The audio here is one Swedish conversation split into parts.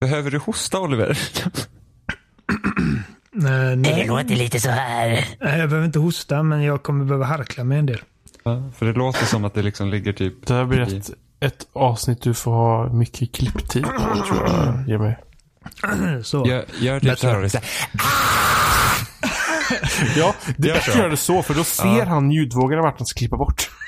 Behöver du hosta Oliver? Nej, nej. Det låter lite så här. Nej, Jag behöver inte hosta, men jag kommer behöva harkla mig en del. Ja, för det låter som att det liksom ligger typ... Det här blir ett, ett avsnitt du får ha mycket klipptid på tror jag, Jimmy. Så. Gör, gör typ så här. Oliver. Ja, det är Gör bättre så. att göra det så för då ser han ljudvågorna vart han ska klippa bort.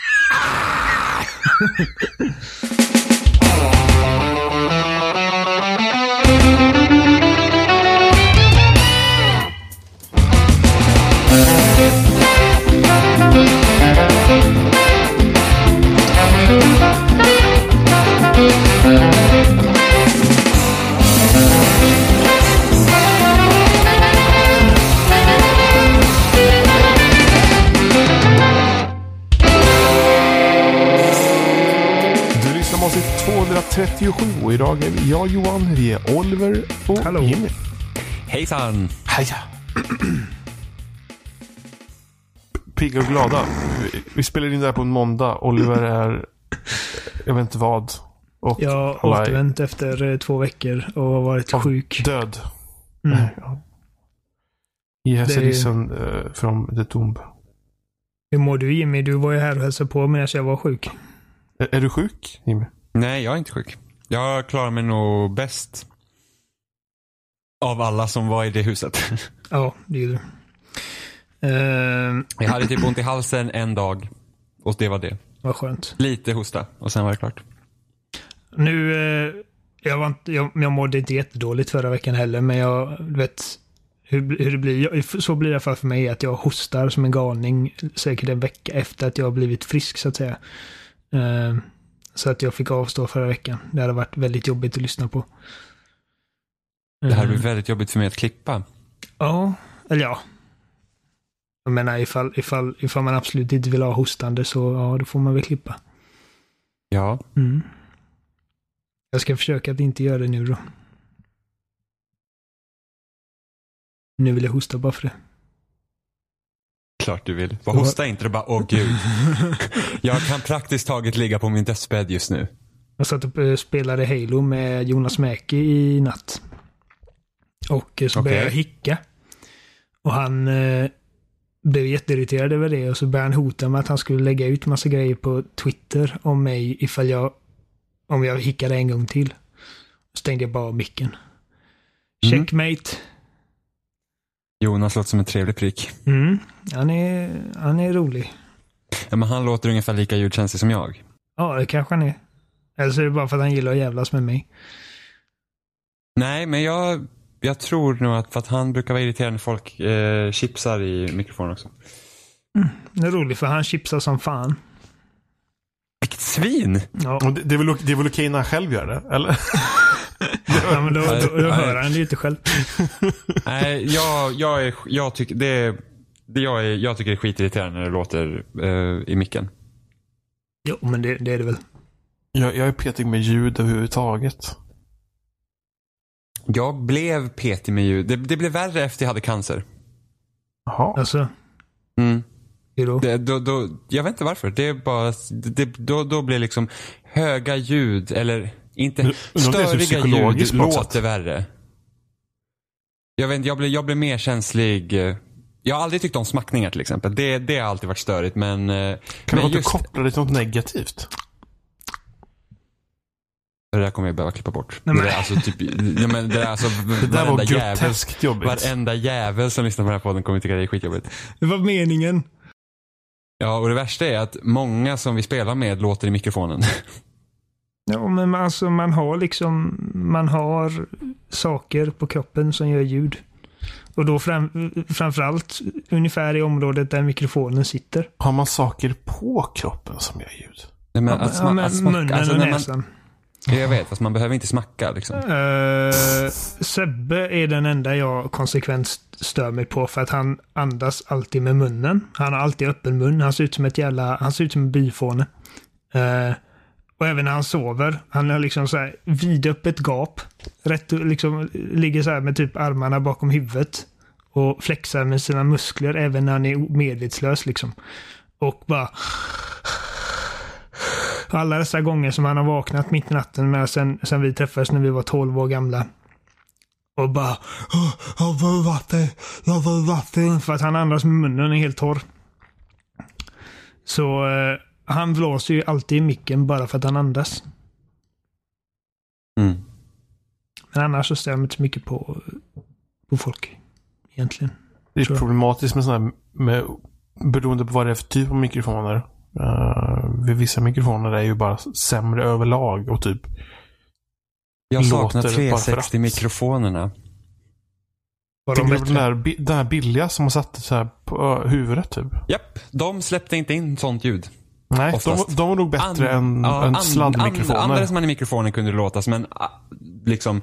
Du lyssnar på avsnitt 237 och idag är vi jag Johan, vi är Oliver och Hallå. Jimmy. Hejsan! Heja! Pigga och glada. Vi, vi spelar in det här på en måndag. Oliver är, jag vet inte vad. Och Jag har återvänt efter eh, två veckor och har varit sjuk. död. Mm. Ja. He has Det risen uh, from the tomb. Hur mår du Jimmy? Du var ju här och hälsade på medan jag var sjuk. Är, är du sjuk, Jimmy? Nej, jag är inte sjuk. Jag klarar mig nog bäst. Av alla som var i det huset. Ja, det gjorde du. Uh, Jag hade typ ont i halsen en dag. Och det var det. vad skönt. Lite hosta och sen var det klart. Nu, eh, jag, var inte, jag, jag mådde inte jättedåligt förra veckan heller, men jag vet hur, hur det blir. Så blir det fall för mig att jag hostar som en galning säkert en vecka efter att jag har blivit frisk så att säga. Eh, så att jag fick avstå förra veckan. Det hade varit väldigt jobbigt att lyssna på. Det Eh, blir väldigt jobbigt för mig att klippa. Ja, eller ja. Jag menar ifall, ifall, ifall man absolut inte vill ha hostande så ja, då får man väl klippa. Ja. Mm. Jag ska försöka att inte göra det nu då. Nu vill jag hosta bara för det. Klart du vill. Bara hosta inte och bara, åh gud. Jag kan praktiskt taget ligga på min dödsbädd just nu. Jag satt och eh, spelade Halo med Jonas Mäki i natt. Och eh, så började jag hicka. Och han eh, blev jätteirriterad över det och så började han hota med att han skulle lägga ut massa grejer på Twitter om mig ifall jag om jag hickade en gång till. Så stängde jag bara av micken. Mm. Checkmate. Jonas låter som en trevlig prick. Mm. Han, är, han är rolig. Ja, men han låter ungefär lika ljudkänslig som jag. Ja, det kanske han är. Eller så är det bara för att han gillar att jävlas med mig. Nej, men jag, jag tror nog att, för att han brukar vara irriterad när folk eh, chipsar i mikrofonen också. Det är roligt för han chipsar som fan. Vilket svin! Ja, Det, det, är väl, det är väl okej när han själv gör det? Eller? ja men då, då, då hör han det ju inte själv. Nej, jag, jag, är, jag, tycker, det, är- det jag, är, jag tycker det är skitirriterande när det låter eh, i micken. Jo, men det, det är det väl. Jag, jag är petig med ljud överhuvudtaget. Jag blev petig med ljud. Det, det blev värre efter jag hade cancer. Jaha. Alltså, Mm. då? Det, då, då, jag vet inte varför. Det är bara, det, då, då blir liksom höga ljud, eller inte, det så störiga ljud låter värre. Jag, vet, inte, jag, blir, jag blir mer känslig. eh, Jag har aldrig tyckt om smackningar till exempel. Det, det har alltid varit störigt men... eh, Kan det men vara att du kopplar det till något negativt? Det där kommer jag behöva klippa bort. Nej, men- Det, där, alltså, typ, ja, men det, där, alltså, Det där var varenda jävel, groteskt jobbigt. varenda jävel som lyssnar på den här podden kommer tycka det är skitjobbigt. Det var meningen. Ja, och det värsta är att många som vi spelar med låter i mikrofonen. Ja, men man- alltså man har liksom, man har saker på kroppen som gör ljud. Och då fram, framförallt ungefär i området där mikrofonen sitter. Har man saker på kroppen som gör ljud? Nej, men Ja, sma- men smacka, munnen alltså, och när man, näsan. Jag vet, fast man behöver inte smacka liksom. Uh, Sebbe är den enda jag konsekvent stör mig på för att han andas alltid med munnen. Han har alltid öppen mun. Han ser ut som ett jävla, han ser ut som en byfåne. Uh, och även när han sover. Han har liksom så här vidöppet gap. Rätt, liksom, ligger så här med typ armarna bakom huvudet. Och flexar med sina muskler även när han är medvetslös liksom. Och bara... Alla dessa gånger som han har vaknat mitt i natten med sen, sen vi träffades när vi var 12 år gamla. Och bara "Åh, Jag behöver vatten, jag behöver vatten. För att han andas med munnen är helt torr. Så eh, han blåser ju alltid i micken bara för att han andas. Mm. Men annars så mig inte så mycket på, på folk. Egentligen. Det är problematiskt med sådana här, med, beroende på vad det är för typ av mikrofoner. Uh, vissa mikrofoner är ju bara sämre överlag och typ Jag saknar Låter bara för att. 360-mikrofonerna. Var de du på den här, den här billiga som man satte så här på ö, huvudet typ? Japp, de släppte inte in sånt ljud. Nej, de, Oftast. de var nog bättre än, ja, än an- sladdmikrofoner. an- Andades man i mikrofonen kunde det låtas, men ah, liksom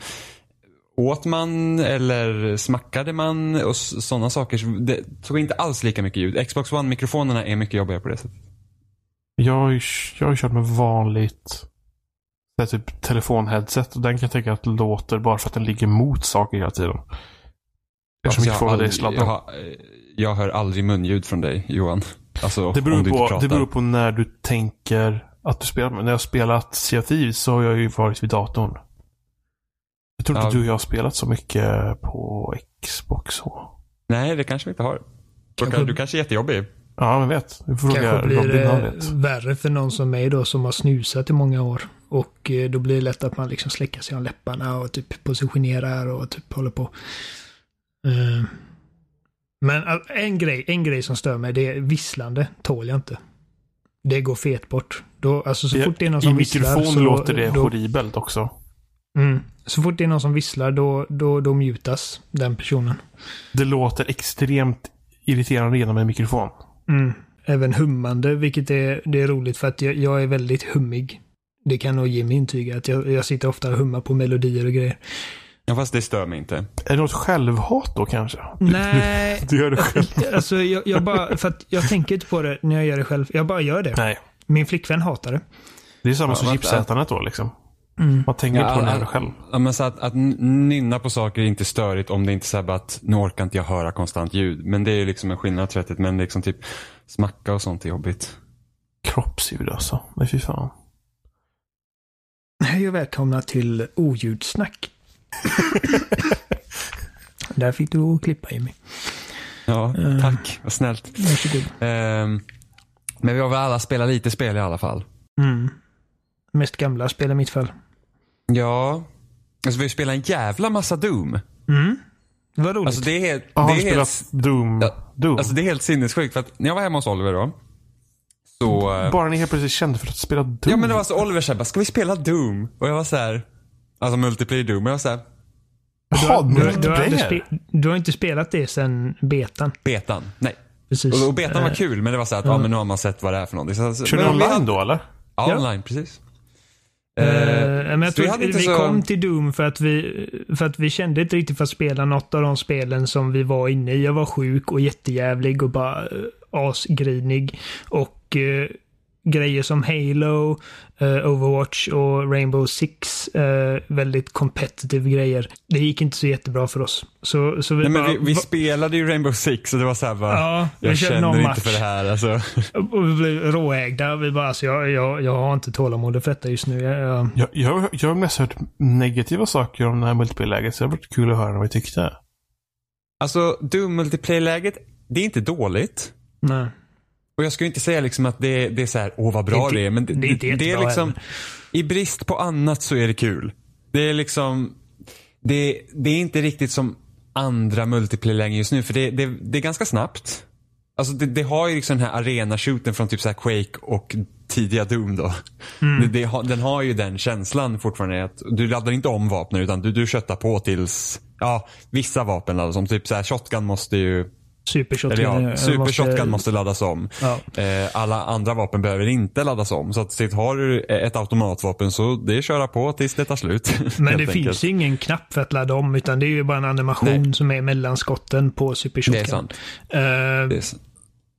åt man eller smackade man och sådana saker. så Det tog inte alls lika mycket ljud. Xbox One-mikrofonerna är mycket jobbigare på det sättet. Jag har ju jag har ju kört med vanligt så typ telefonheadset och den kan jag tänka att låter bara för att den ligger mot saker hela tiden. Eftersom Alltså, jag, aldrig, jag, har, jag hör aldrig munljud från dig, Johan. Alltså, Det beror, på, det beror på när du tänker att du spelar. Men när jag har spelat Sea of Thieves så har jag ju varit vid datorn. Jag tror inte Ja. du och jag har spelat så mycket på Xbox så. Nej, det kanske vi inte har. Du Kanske- kanske, du kanske är jättejobbig. Ja, men vet. Du får fråga Kanske blir Robin, han vet. värre för någon som mig då som har snusat i många år. Och eh, då blir det lätt att man liksom släcker sig om läpparna och typ positionerar och typ håller på. Eh, Men en grej, en grej som stör mig det är visslande. Tål jag inte. Det går fet bort. Då, alltså så I- fort det är någon I som visslar mikrofon så, låter det då, horribelt också. mm, Så fort det är någon som visslar då, då, då mutas den personen. Det låter extremt irriterande genom en mikrofon. Mm. Även hummande, vilket är, det är roligt för att jag, jag är väldigt hummig. Det kan nog Jimmy intyga. Att jag, jag sitter ofta och hummar på melodier och grejer. Ja, fast det stör mig inte. Är det något självhat då kanske? Nej, Du, du gör det själv? alltså jag, jag bara, för att jag tänker inte på det när jag gör det själv. Jag bara gör det. Nej. Min flickvän hatar det. Det är samma Ja, som chipsätandet då liksom. Mm. Man tänker inte på det när all- det själv. Ja, men så att, att nynna på saker är inte störigt om det inte är så här bara att nu orkar inte jag höra konstant ljud. Men det är ju liksom en skillnad tvättigt. Men liksom typ smacka och sånt är jobbigt. Kroppsljud alltså. Nej fy fan. Hej och välkomna till Oljudsnack. Där fick du klippa Jimmy. Ja, Mm. tack. Vad snällt. Varsågod. Ehm, men vi har väl alla spelat lite spel i alla fall. Mm. Mest gamla spel i mitt fall. Ja. Alltså vi har spelat en jävla massa Doom. Mm. Det var roligt. Alltså det är det du är spelat helt Doom? Ja, Doom? Alltså det är helt sinnessjukt för att när jag var hemma hos Oliver då. Så... eh, Bara ni helt plötsligt kände för att spela Doom? Ja men det var så Oliver sa bara, ska vi spela Doom? Och jag var så här. Alltså multiplayer Doom. Och jag var så här, Jaha, du, du, multiplayer? spe, du har inte spelat det sen betan. betan. Nej. Precis. Och, och betan var Eh, kul men det var så här att, ja men nu har man sett vad det är för någonting. Så, så, Kör online då eller? Ja, Ja. online, precis. Eh, Eh, men jag tror vi, vi så- kom till Doom för att, vi, för att vi kände inte riktigt för att spela något av de spelen som vi var inne i. Jag var sjuk och jättejävlig och bara uh, asgrinig. Och eh, grejer som Halo, eh, Overwatch och Rainbow Six, eh, väldigt competitive grejer. Det gick inte så jättebra för oss. Så, så vi Nej, men bara... vi, vi spelade ju Rainbow Six och det var så här bara, Ja, vi jag känner match. inte för det här alltså. Och vi blev råägda. Vi bara, alltså, jag, jag, jag har inte tålamod för detta just nu. Jag, jag, Jag, jag, jag har mest hört negativa saker om det här multiplayer-läget, så det har varit kul att höra vad vi tyckte. Alltså Doom multiplayer-läget, det är inte dåligt. nej. Och jag skulle inte säga liksom att det, det är så här, åh vad bra Det det är. Men det, det inte det är liksom, heller. i brist på annat så är det kul. Det är liksom, det, det är inte riktigt som andra multiplayer-lägen just nu. För det, det, det är ganska snabbt. Alltså det, det har ju liksom den här arena-shooten från typ så Quake och tidiga Doom då. Mm. Det, det, den har ju den känslan fortfarande att du laddar inte om vapnen utan du, du köttar på tills, ja, vissa vapen laddas om. Typ så här shotgun måste ju, Super eller ja, super måste- måste laddas om. Ja. Eh, alla andra vapen behöver inte laddas om. Så att sitt, har du ett automatvapen så det är köra på tills det tar slut. Men det enkelt. finns ingen knapp för att ladda om utan det är ju bara en animation Nej. som är mellan skotten på Super Det är sant. Eh, Det är s-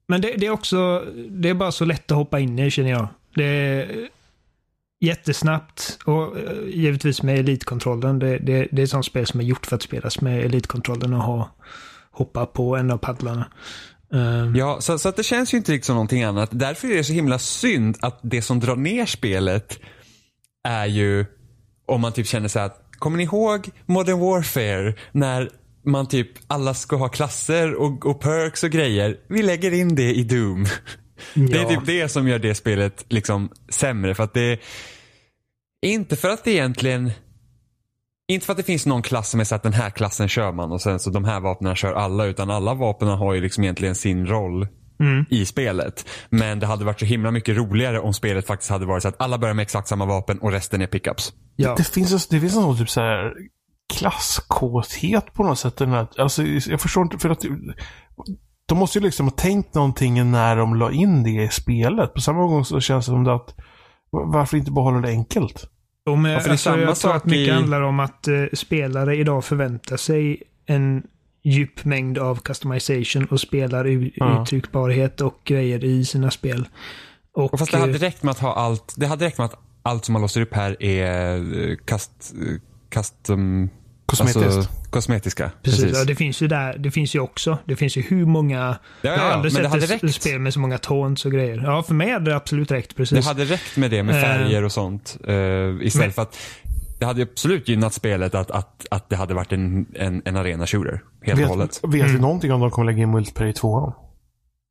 Men det, det är också, det är bara så lätt att hoppa in i känner jag. Det är jättesnabbt och eh, givetvis med elitkontrollen. Det, det, det är ett sånt spel som är gjort för att spelas med elitkontrollen och ha, hoppa på en av paddlarna. Eh, Ja, så, så att det känns ju inte riktigt som någonting annat. Därför är det så himla synd att det som drar ner spelet är ju om man typ känner så att kommer ni ihåg Modern Warfare? När man typ, alla ska ha klasser och, och perks och grejer. Vi lägger in det i Doom. Det är Ja. typ det som gör det spelet liksom sämre. För att det inte för att det egentligen inte för att det finns någon klass som är så att den här klassen kör man och sen så de här vapnen kör alla utan alla vapnen har ju liksom egentligen sin roll Mm. i spelet. Men det hade varit så himla mycket roligare om spelet faktiskt hade varit så att alla börjar med exakt samma vapen och resten är pickups. Ja. Det finns, det finns någon typ så här klasskåthet på något sätt. Den här, alltså, jag förstår inte, för att de måste ju liksom ha tänkt någonting när de la in det i spelet. På samma gång så känns det som det att varför inte bara hålla det enkelt? Och med, Ja, för det är alltså, samma jag tror att mycket i- handlar om att eh, spelare idag förväntar sig en djup mängd av customization och spelar Ja. uttryckbarhet och grejer i sina spel. Och, Och fast det hade eh, räckt med att ha allt, det hade räckt med att allt som man låser upp här är eh, kast, eh, custom, Kosmetiskt. Alltså, kosmetiska. Precis, Precis. Ja, det finns ju där. Det finns ju också. Det finns ju hur många... Ja, jag har ja, aldrig sett ett räckt. spel med så många taunts och grejer. Ja, för mig hade det absolut räckt. Precis. Det hade räckt med det med Eh. färger och sånt. Uh, istället Men- för att det hade absolut gynnat spelet att, att, att det hade varit en, en, en arena shooter. Helt och hållet. Vet, vet Mm. vi någonting om de kommer lägga in multiplayer i tvåan?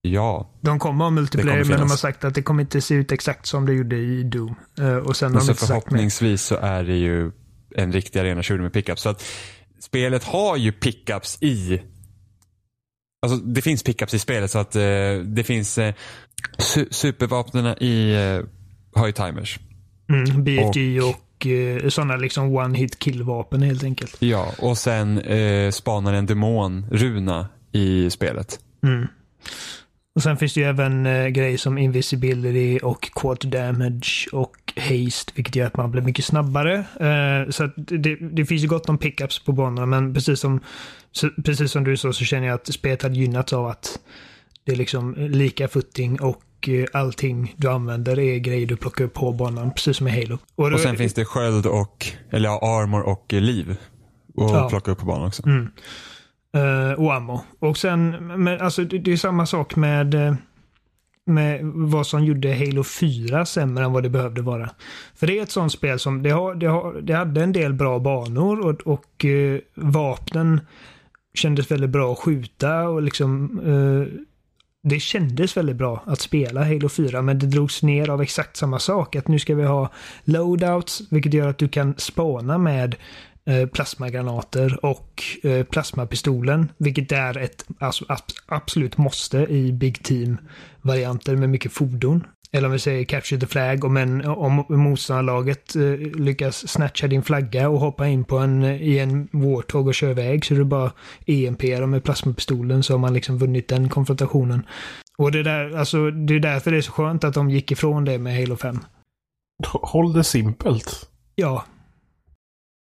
Ja. De kommer ha multiplayer, kommer men de har sagt att det kommer inte se ut exakt som det gjorde i Doom. Eh, och sen har Men de så inte sagt förhoppningsvis så är det ju en riktig arena shooter med pickups. Så att spelet har ju pickups i Alltså det finns pickups i spelet så att eh, det finns eh, su supervapnena i eh, har ju timers. Mm, BFG och, eh, sådana liksom one-hit kill-vapen helt enkelt. Ja, och sen eh, spanar en demon, Runa, i spelet. Mm. Och sen finns det ju även eh, grejer som invisibility och quad damage och haste, vilket gör att man blir mycket snabbare. Eh, så att det, det finns ju gott om pickups på banorna, men precis som, så, precis som du sa så känner jag att spelet hade gynnats av att det är liksom lika footing och eh, allting du använder är grejer du plockar upp på banan, precis som i Halo. då- Och sen finns det sköld och, eller ja, armor och liv. Och Ja. plocka upp på banan också. Mm. Uh, och ammo. Och sen, men alltså det, det är samma sak med, eh, med vad som gjorde Halo 4 sämre än vad det behövde vara. För det är ett sånt spel som, det, har, det, har, det hade en del bra banor och, och eh, vapnen kändes väldigt bra att skjuta och liksom eh, det kändes väldigt bra att spela Halo 4 men det drogs ner av exakt samma sak. Att nu ska vi ha loadouts vilket gör att du kan spana med plasmagranater och eh, plasmapistolen. Vilket är ett ab- absolut måste i Big Team-varianter med mycket fordon. Eller om vi säger Capture the Flag, om, en, om motståndarlaget eh, lyckas snatcha din flagga och hoppa in på en, i en Warthog och köra iväg så är det bara EMP med plasmapistolen så har man liksom vunnit den konfrontationen. Och det, där, alltså, det är därför det är så skönt att de gick ifrån det med Halo 5. Håll det simpelt. Ja,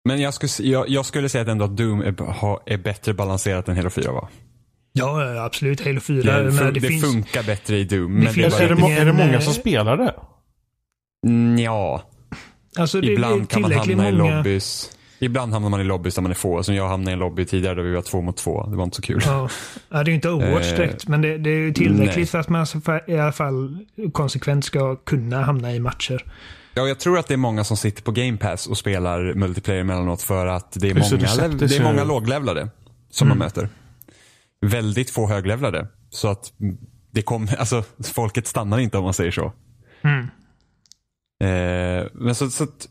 Men jag skulle, jag, jag skulle säga att ändå att Doom är, är bättre balanserat än Halo 4 var. ja absolut. Halo 4. Det, men fun, det, det, finns, funkar bättre i Doom. men det finns är Är, bara, det, må- är det många eh, som spelar det? ja, alltså, det, det är ibland kan man hamna i många- lobbys. Ibland hamnar man i lobbys där man är få. Som jag hamnade i en lobby tidigare där vi var två mot två. Det var inte så kul. Ja, ja det är ju inte Overwatch Eh, direkt, men det, det är ju tillräckligt nej. för att man i alla fall konsekvent ska kunna hamna i matcher. Ja, jag tror att det är många som sitter på Game Pass och spelar multiplayer emellanåt för att det är Just det, många, lev- det är många låglevlade som Mm. man möter. Väldigt få höglevlade. Så att det kommer, alltså folket stannar inte om man säger så. Mm. Eh, men så, så att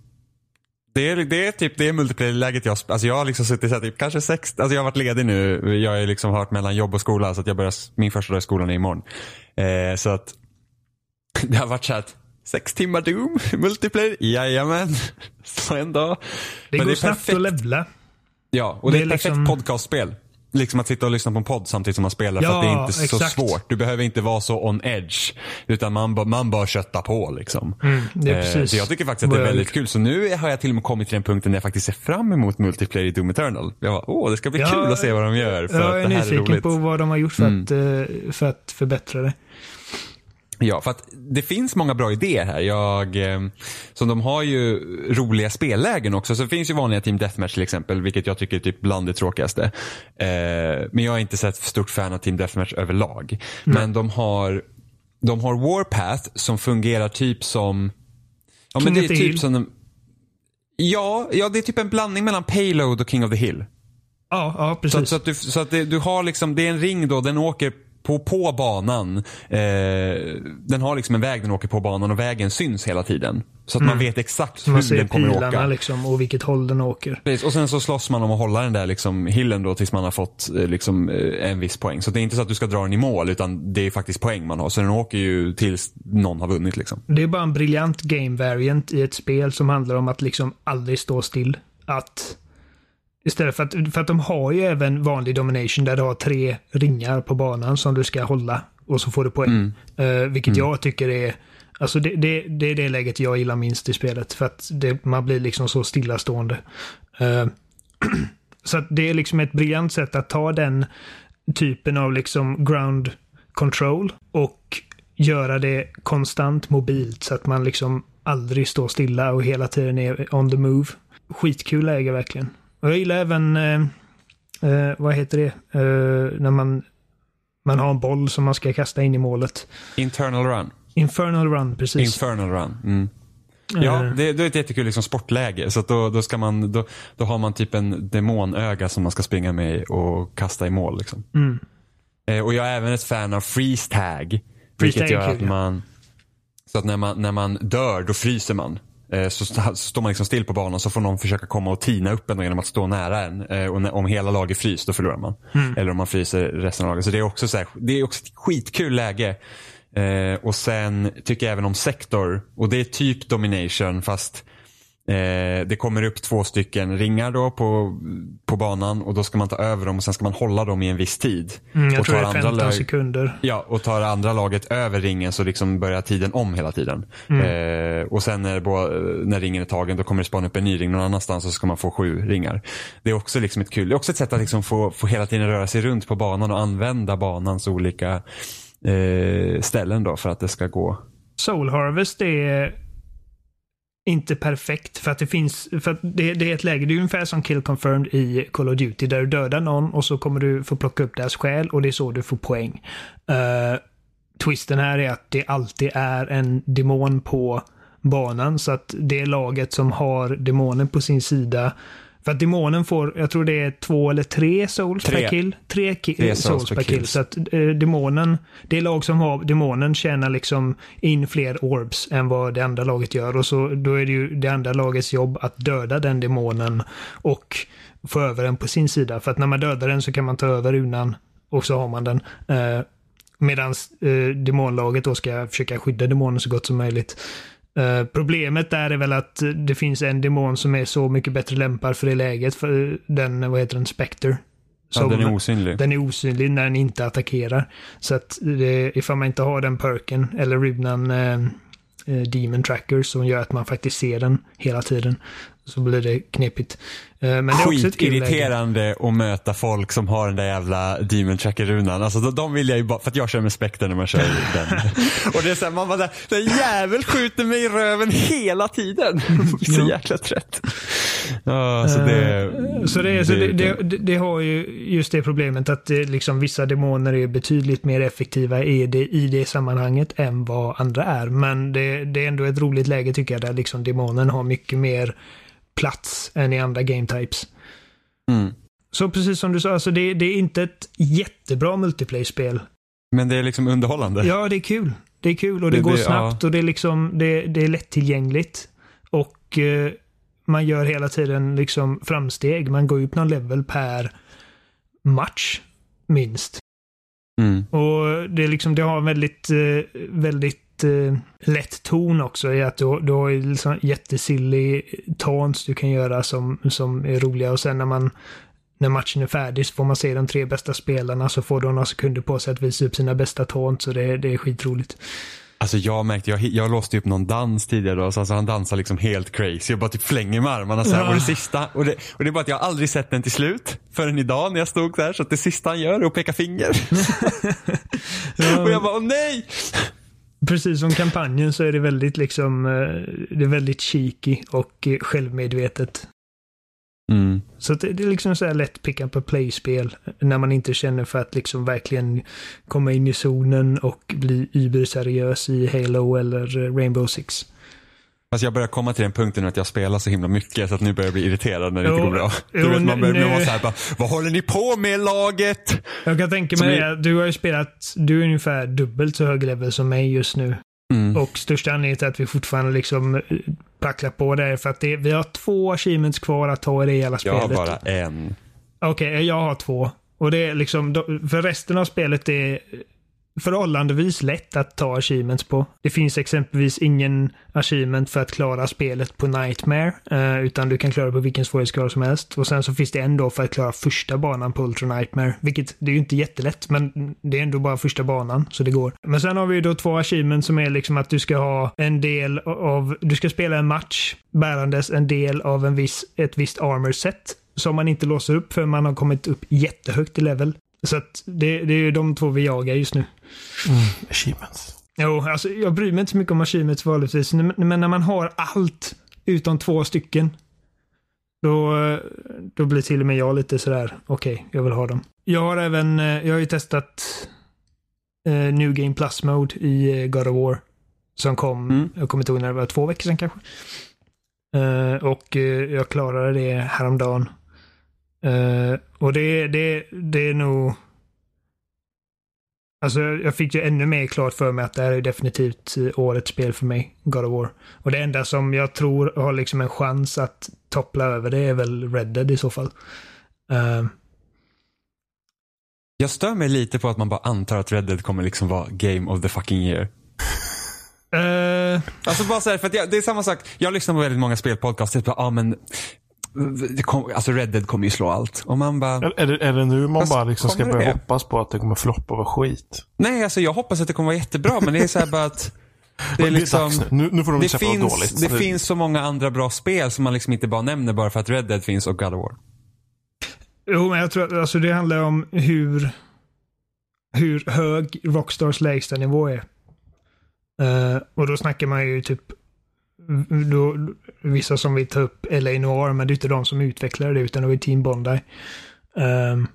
det är, det är typ det multiplayer-läget jag, alltså jag har liksom suttit så här, typ kanske sex, alltså jag har varit ledig nu, jag har ju liksom varit mellan jobb och skola så att jag börjar, min första dag i skolan är imorgon. Eh, så att det har varit så här att sex timmar Doom, multiplayer, jajamän. Så en dag. Det Men går är snabbt perfekt. att levla. Ja, och det, Det är är ett perfekt liksom- podcastspel. Liksom att sitta och lyssna på en podd samtidigt som man spelar för Ja, att det är inte så exakt. svårt. Du behöver inte vara så on edge. Utan man, man bara kötta på liksom. Mm, det är Eh, precis Så jag tycker faktiskt att det är väldigt kul. Så nu har jag till och med kommit till den punkten där jag faktiskt ser fram emot multiplayer i Doom Eternal. Jag bara, åh det ska bli Ja, kul att se vad de gör. För Jag att är det här är nyfiken roligt. på vad de har gjort för, Mm. att, eh, för att förbättra det. Ja, för att det finns många bra idéer här. Jag, eh, så de har ju roliga spellägen också. Så det finns ju vanliga Team Deathmatch till exempel, vilket jag tycker är typ bland det tråkigaste. Eh, men jag är inte så ett stort fan av Team Deathmatch överlag. Men de har, de har Warpath som fungerar typ som... Ja, men King det of är typ Hill. som de, Ja, ja, det är typ en blandning mellan Payload och King of the Hill. Ja, ja Så, precis. att- så att, du, så att det, du har liksom, det är en ring då, den åker på, på banan. Eh, den har liksom en väg den åker på banan och vägen syns hela tiden. Så att man vet exakt Mm. man hur ser den kommer pilarna åka. liksom och vilket håll den åker. Precis, och sen så slåss man om att hålla den där liksom hillen då tills man har fått eh, liksom, eh, en viss poäng. Så det är inte så att du ska dra den i mål utan det är faktiskt poäng man har. Så den åker ju tills någon har vunnit liksom. Det är bara en briljant game variant i ett spel som handlar om att liksom aldrig stå still. Att Istället för att, för att de har ju även vanlig domination där du har tre ringar på banan som du ska hålla och så får du poäng. Eh, vilket jag tycker är Alltså det, det, det är det läget jag gillar minst i spelet för att det, man blir liksom så stillastående. Eh, så det är liksom ett briljant sätt att ta den typen av liksom ground control och göra det konstant mobilt så att man liksom aldrig står stilla och hela tiden är on the move. Skitkul läge verkligen. Och jag gillar även, eh, eh, vad heter det, eh, när man, man har en boll som man ska kasta in i målet. Internal run. Infernal run, precis. Infernal run. Mm. Ja, Eh, det, det är ett jättekul liksom sportläge. Så då, då, ska man, då, då har man typ en demonöga som man ska springa med och kasta i mål. Liksom. Mm. Eh, och jag är även ett fan av freeze tag. Freeze vilket tag är gör att ja. man, så att när man, när man dör, då fryser man. Eh, Så, st- så står man liksom still på banan så får någon försöka komma och tina upp en genom att stå nära en. Eh, Och om hela laget fryser då förlorar man. Mm. Eller om man fryser resten av laget. Så det är också, så här, det är också ett skitkul läge. Eh, och sen tycker jag även om sektor. Och det är typ domination fast Eh, det kommer upp två stycken ringar då på, på banan och då ska man ta över dem och sen ska man hålla dem i en viss tid. Mm, jag och tror det är andra 15 lag- sekunder. Ja, och tar andra laget över ringen så liksom börjar tiden om hela tiden. Eh, och sen när, bo- när ringen är tagen då kommer det spana upp en ny ring någon annanstans och så ska man få sju ringar. Det är också liksom ett kul, det är också ett sätt att liksom få, få hela tiden röra sig runt på banan och använda banans olika eh, ställen då för att det ska gå. Soul Harvest är inte perfekt för att det finns, för att det, det är ett läge, det är ungefär som Kill Confirmed i Call of Duty där du dödar någon och så kommer du få plocka upp deras själ och det är så du får poäng. Uh, twisten här är att det alltid är en demon på banan så att det laget som har demonen på sin sida för att demonen får, jag tror det är två eller tre souls Tre. per kill. Tre, ki- Tre souls, souls per kill. Så att eh, demonen, det lag som har demonen tjänar liksom in fler orbs än vad det andra laget gör. Och så då är det ju det andra lagets jobb att döda den demonen och få över den på sin sida. För att när man dödar den så kan man ta över runan och så har man den. Eh, Medan eh, demonlaget då ska försöka skydda demonen så gott som möjligt. Eh, problemet där är väl att det finns en demon som är så mycket bättre lämpad för det läget. För eh, den, vad heter den, Spectre. Ja, Som- den är osynlig. den är osynlig när den inte attackerar. Så att det, ifall man inte har den perken eller rybnan eh, eh, Demon Tracker som gör att man faktiskt ser den hela tiden så blir det knepigt. Eh, men det är också. Skitirriterande att möta folk som har den där jävla Demon Tracker-runan. Alltså de, de vill jag ju bara, för att jag kör med Spectre när man kör den. och det är såhär, man bara där, den jävel skjuter mig i röven hela tiden. Så jäkla trött. Ja, så det, Eh, Så, det, så det, det, det, har ju just det problemet att det, liksom, vissa demoner är betydligt mer effektiva i det, i det sammanhanget än vad andra är. Men det, det är ändå ett roligt läge tycker jag där liksom demonen har mycket mer plats än i andra game types. Mm. Så precis som du sa, alltså det, det är inte ett jättebra multiplayer-spel. Men det är liksom underhållande. Ja, det är kul. Det är kul och det, Det- går det- snabbt och det är liksom det, det är lättillgängligt. Och eh, man gör hela tiden liksom framsteg. Man går upp någon level per match, minst. Mm. Och det är liksom, det har en väldigt, eh, väldigt eh, lätt ton också i att du, du har liksom jättesilly taunts du kan göra som, som är roliga och sen när man när matchen är färdig så får man se de tre bästa spelarna så får de några sekunder på sig att visa upp sina bästa taunts så det, det är skitroligt. Alltså jag märkte, jag, jag låste upp någon dans tidigare då, så alltså han dansar liksom helt crazy. Jag bara typ flänger med armarna så här. Ja. Och det sista, och det, och det är bara att jag aldrig sett den till slut. Förrän idag när jag stod där. Så att det sista han gör är att peka finger. och jag bara, åh nej! Precis som kampanjen så är det väldigt liksom, eh, det är väldigt cheeky och eh, självmedvetet. Mm. Så det är liksom så här lätt pick up a play-spel när man inte känner för att liksom verkligen komma in i zonen och bli überseriös i Halo eller eh, Rainbow Six. Fast jag börjar komma till den punkten att jag spelar så himla mycket så att nu börjar jag bli irriterad när det inte Jo, går bra. jo, Du vet, man börjar bli nu- vara såhär bara, vad håller ni på med laget? Jag kan tänka mig det. Du har ju spelat, du är ungefär dubbelt så hög level som mig just nu. Mm. Och största anledningen till att vi fortfarande liksom eh, packlar på det är för att det, vi har två achievements kvar att ta i det hela Jag spelet. har bara en. Okej, jag har två. Och det är liksom, för resten av spelet är förhållandevis lätt att ta achievements på. Det finns exempelvis ingen achievement för att klara spelet på Nightmare, eh, utan du kan klara på vilken svårighetsgrad som helst. Och sen så finns det en då för att klara första banan på Ultra Nightmare, vilket det är ju inte jättelätt, men det är ändå bara första banan, så det går. Men sen har vi ju då två achievements som är liksom att du ska ha en del av, du ska spela en match bärandes en del av en viss, ett visst armor set som man inte låser upp för man har kommit upp jättehögt i level. Så att det, det är ju de två vi jagar just nu. Achievements. Jo, alltså jag bryr mig inte så mycket om achievements vanligtvis, men när man har allt utom två stycken, då, då blir till och med jag lite sådär, okej, jag vill ha dem. Jag har även, eh, jag har ju testat eh, New Game Plus Mode i eh, God of War. Som kom, Mm. jag kommer inte ihåg när det var, två veckor sedan kanske. Eh, och eh, jag klarade det häromdagen. Uh, och det, det, det är nog... Alltså jag fick ju ännu mer klart för mig att det här är definitivt eh, årets spel för mig, God of War. Och det enda som jag tror har liksom en chans att toppla över det är väl Red Dead i så fall. Eh, Jag stör mig lite på att man bara antar att Red Dead kommer liksom vara game of the fucking year. eh, Alltså bara så här, för att jag, det är samma sak. Jag lyssnar på väldigt många spelpodcasts. Typ, ah, men, kom, alltså Red Dead kommer ju slå allt. Och man bara, Är, är, det, är det nu man Fast bara liksom ska börja det? hoppas på att det kommer floppa och vara skit? nej alltså jag hoppas att det kommer vara jättebra. Men det är så här bara att det är Det är liksom. dags nu. Nu, nu får de Det finns, dåligt. det finns så många andra bra spel som man liksom inte bara nämner bara för att Red Dead finns och God of War. jo, men jag tror att alltså, det handlar om hur, hur hög Rockstars lägsta nivå är. Eh, och då snackar man ju typ då, vissa som vill ta upp LA Noir, men det är inte de som utvecklar det, utan det var Team Bondi. Ehm,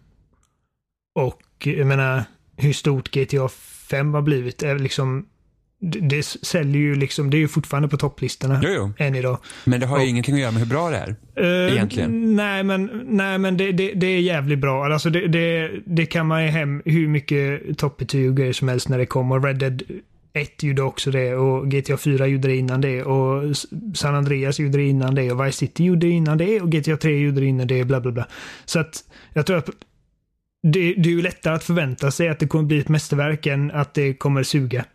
och jag menar, hur stort GTA 5 har blivit är liksom det, det säljer ju liksom, det är ju fortfarande på topplistorna Jo, jo. än idag. Men det har ju Och- ingenting att göra med hur bra det är. Eh, Egentligen. Nej, men, nej, men det, det, det är jävligt bra. Alltså det, det, det kan man ju hem hur mycket toppbetyg och grejer som helst när det kommer. Red Dead 1 gjorde också det och GTA 4 gjorde det innan det och San Andreas gjorde det innan det och Vice City gjorde det innan det och GTA 3 gjorde det innan det, bla bla bla. Så att jag tror att det, det är ju lättare att förvänta sig att det kommer bli ett mästerverk än att det kommer suga.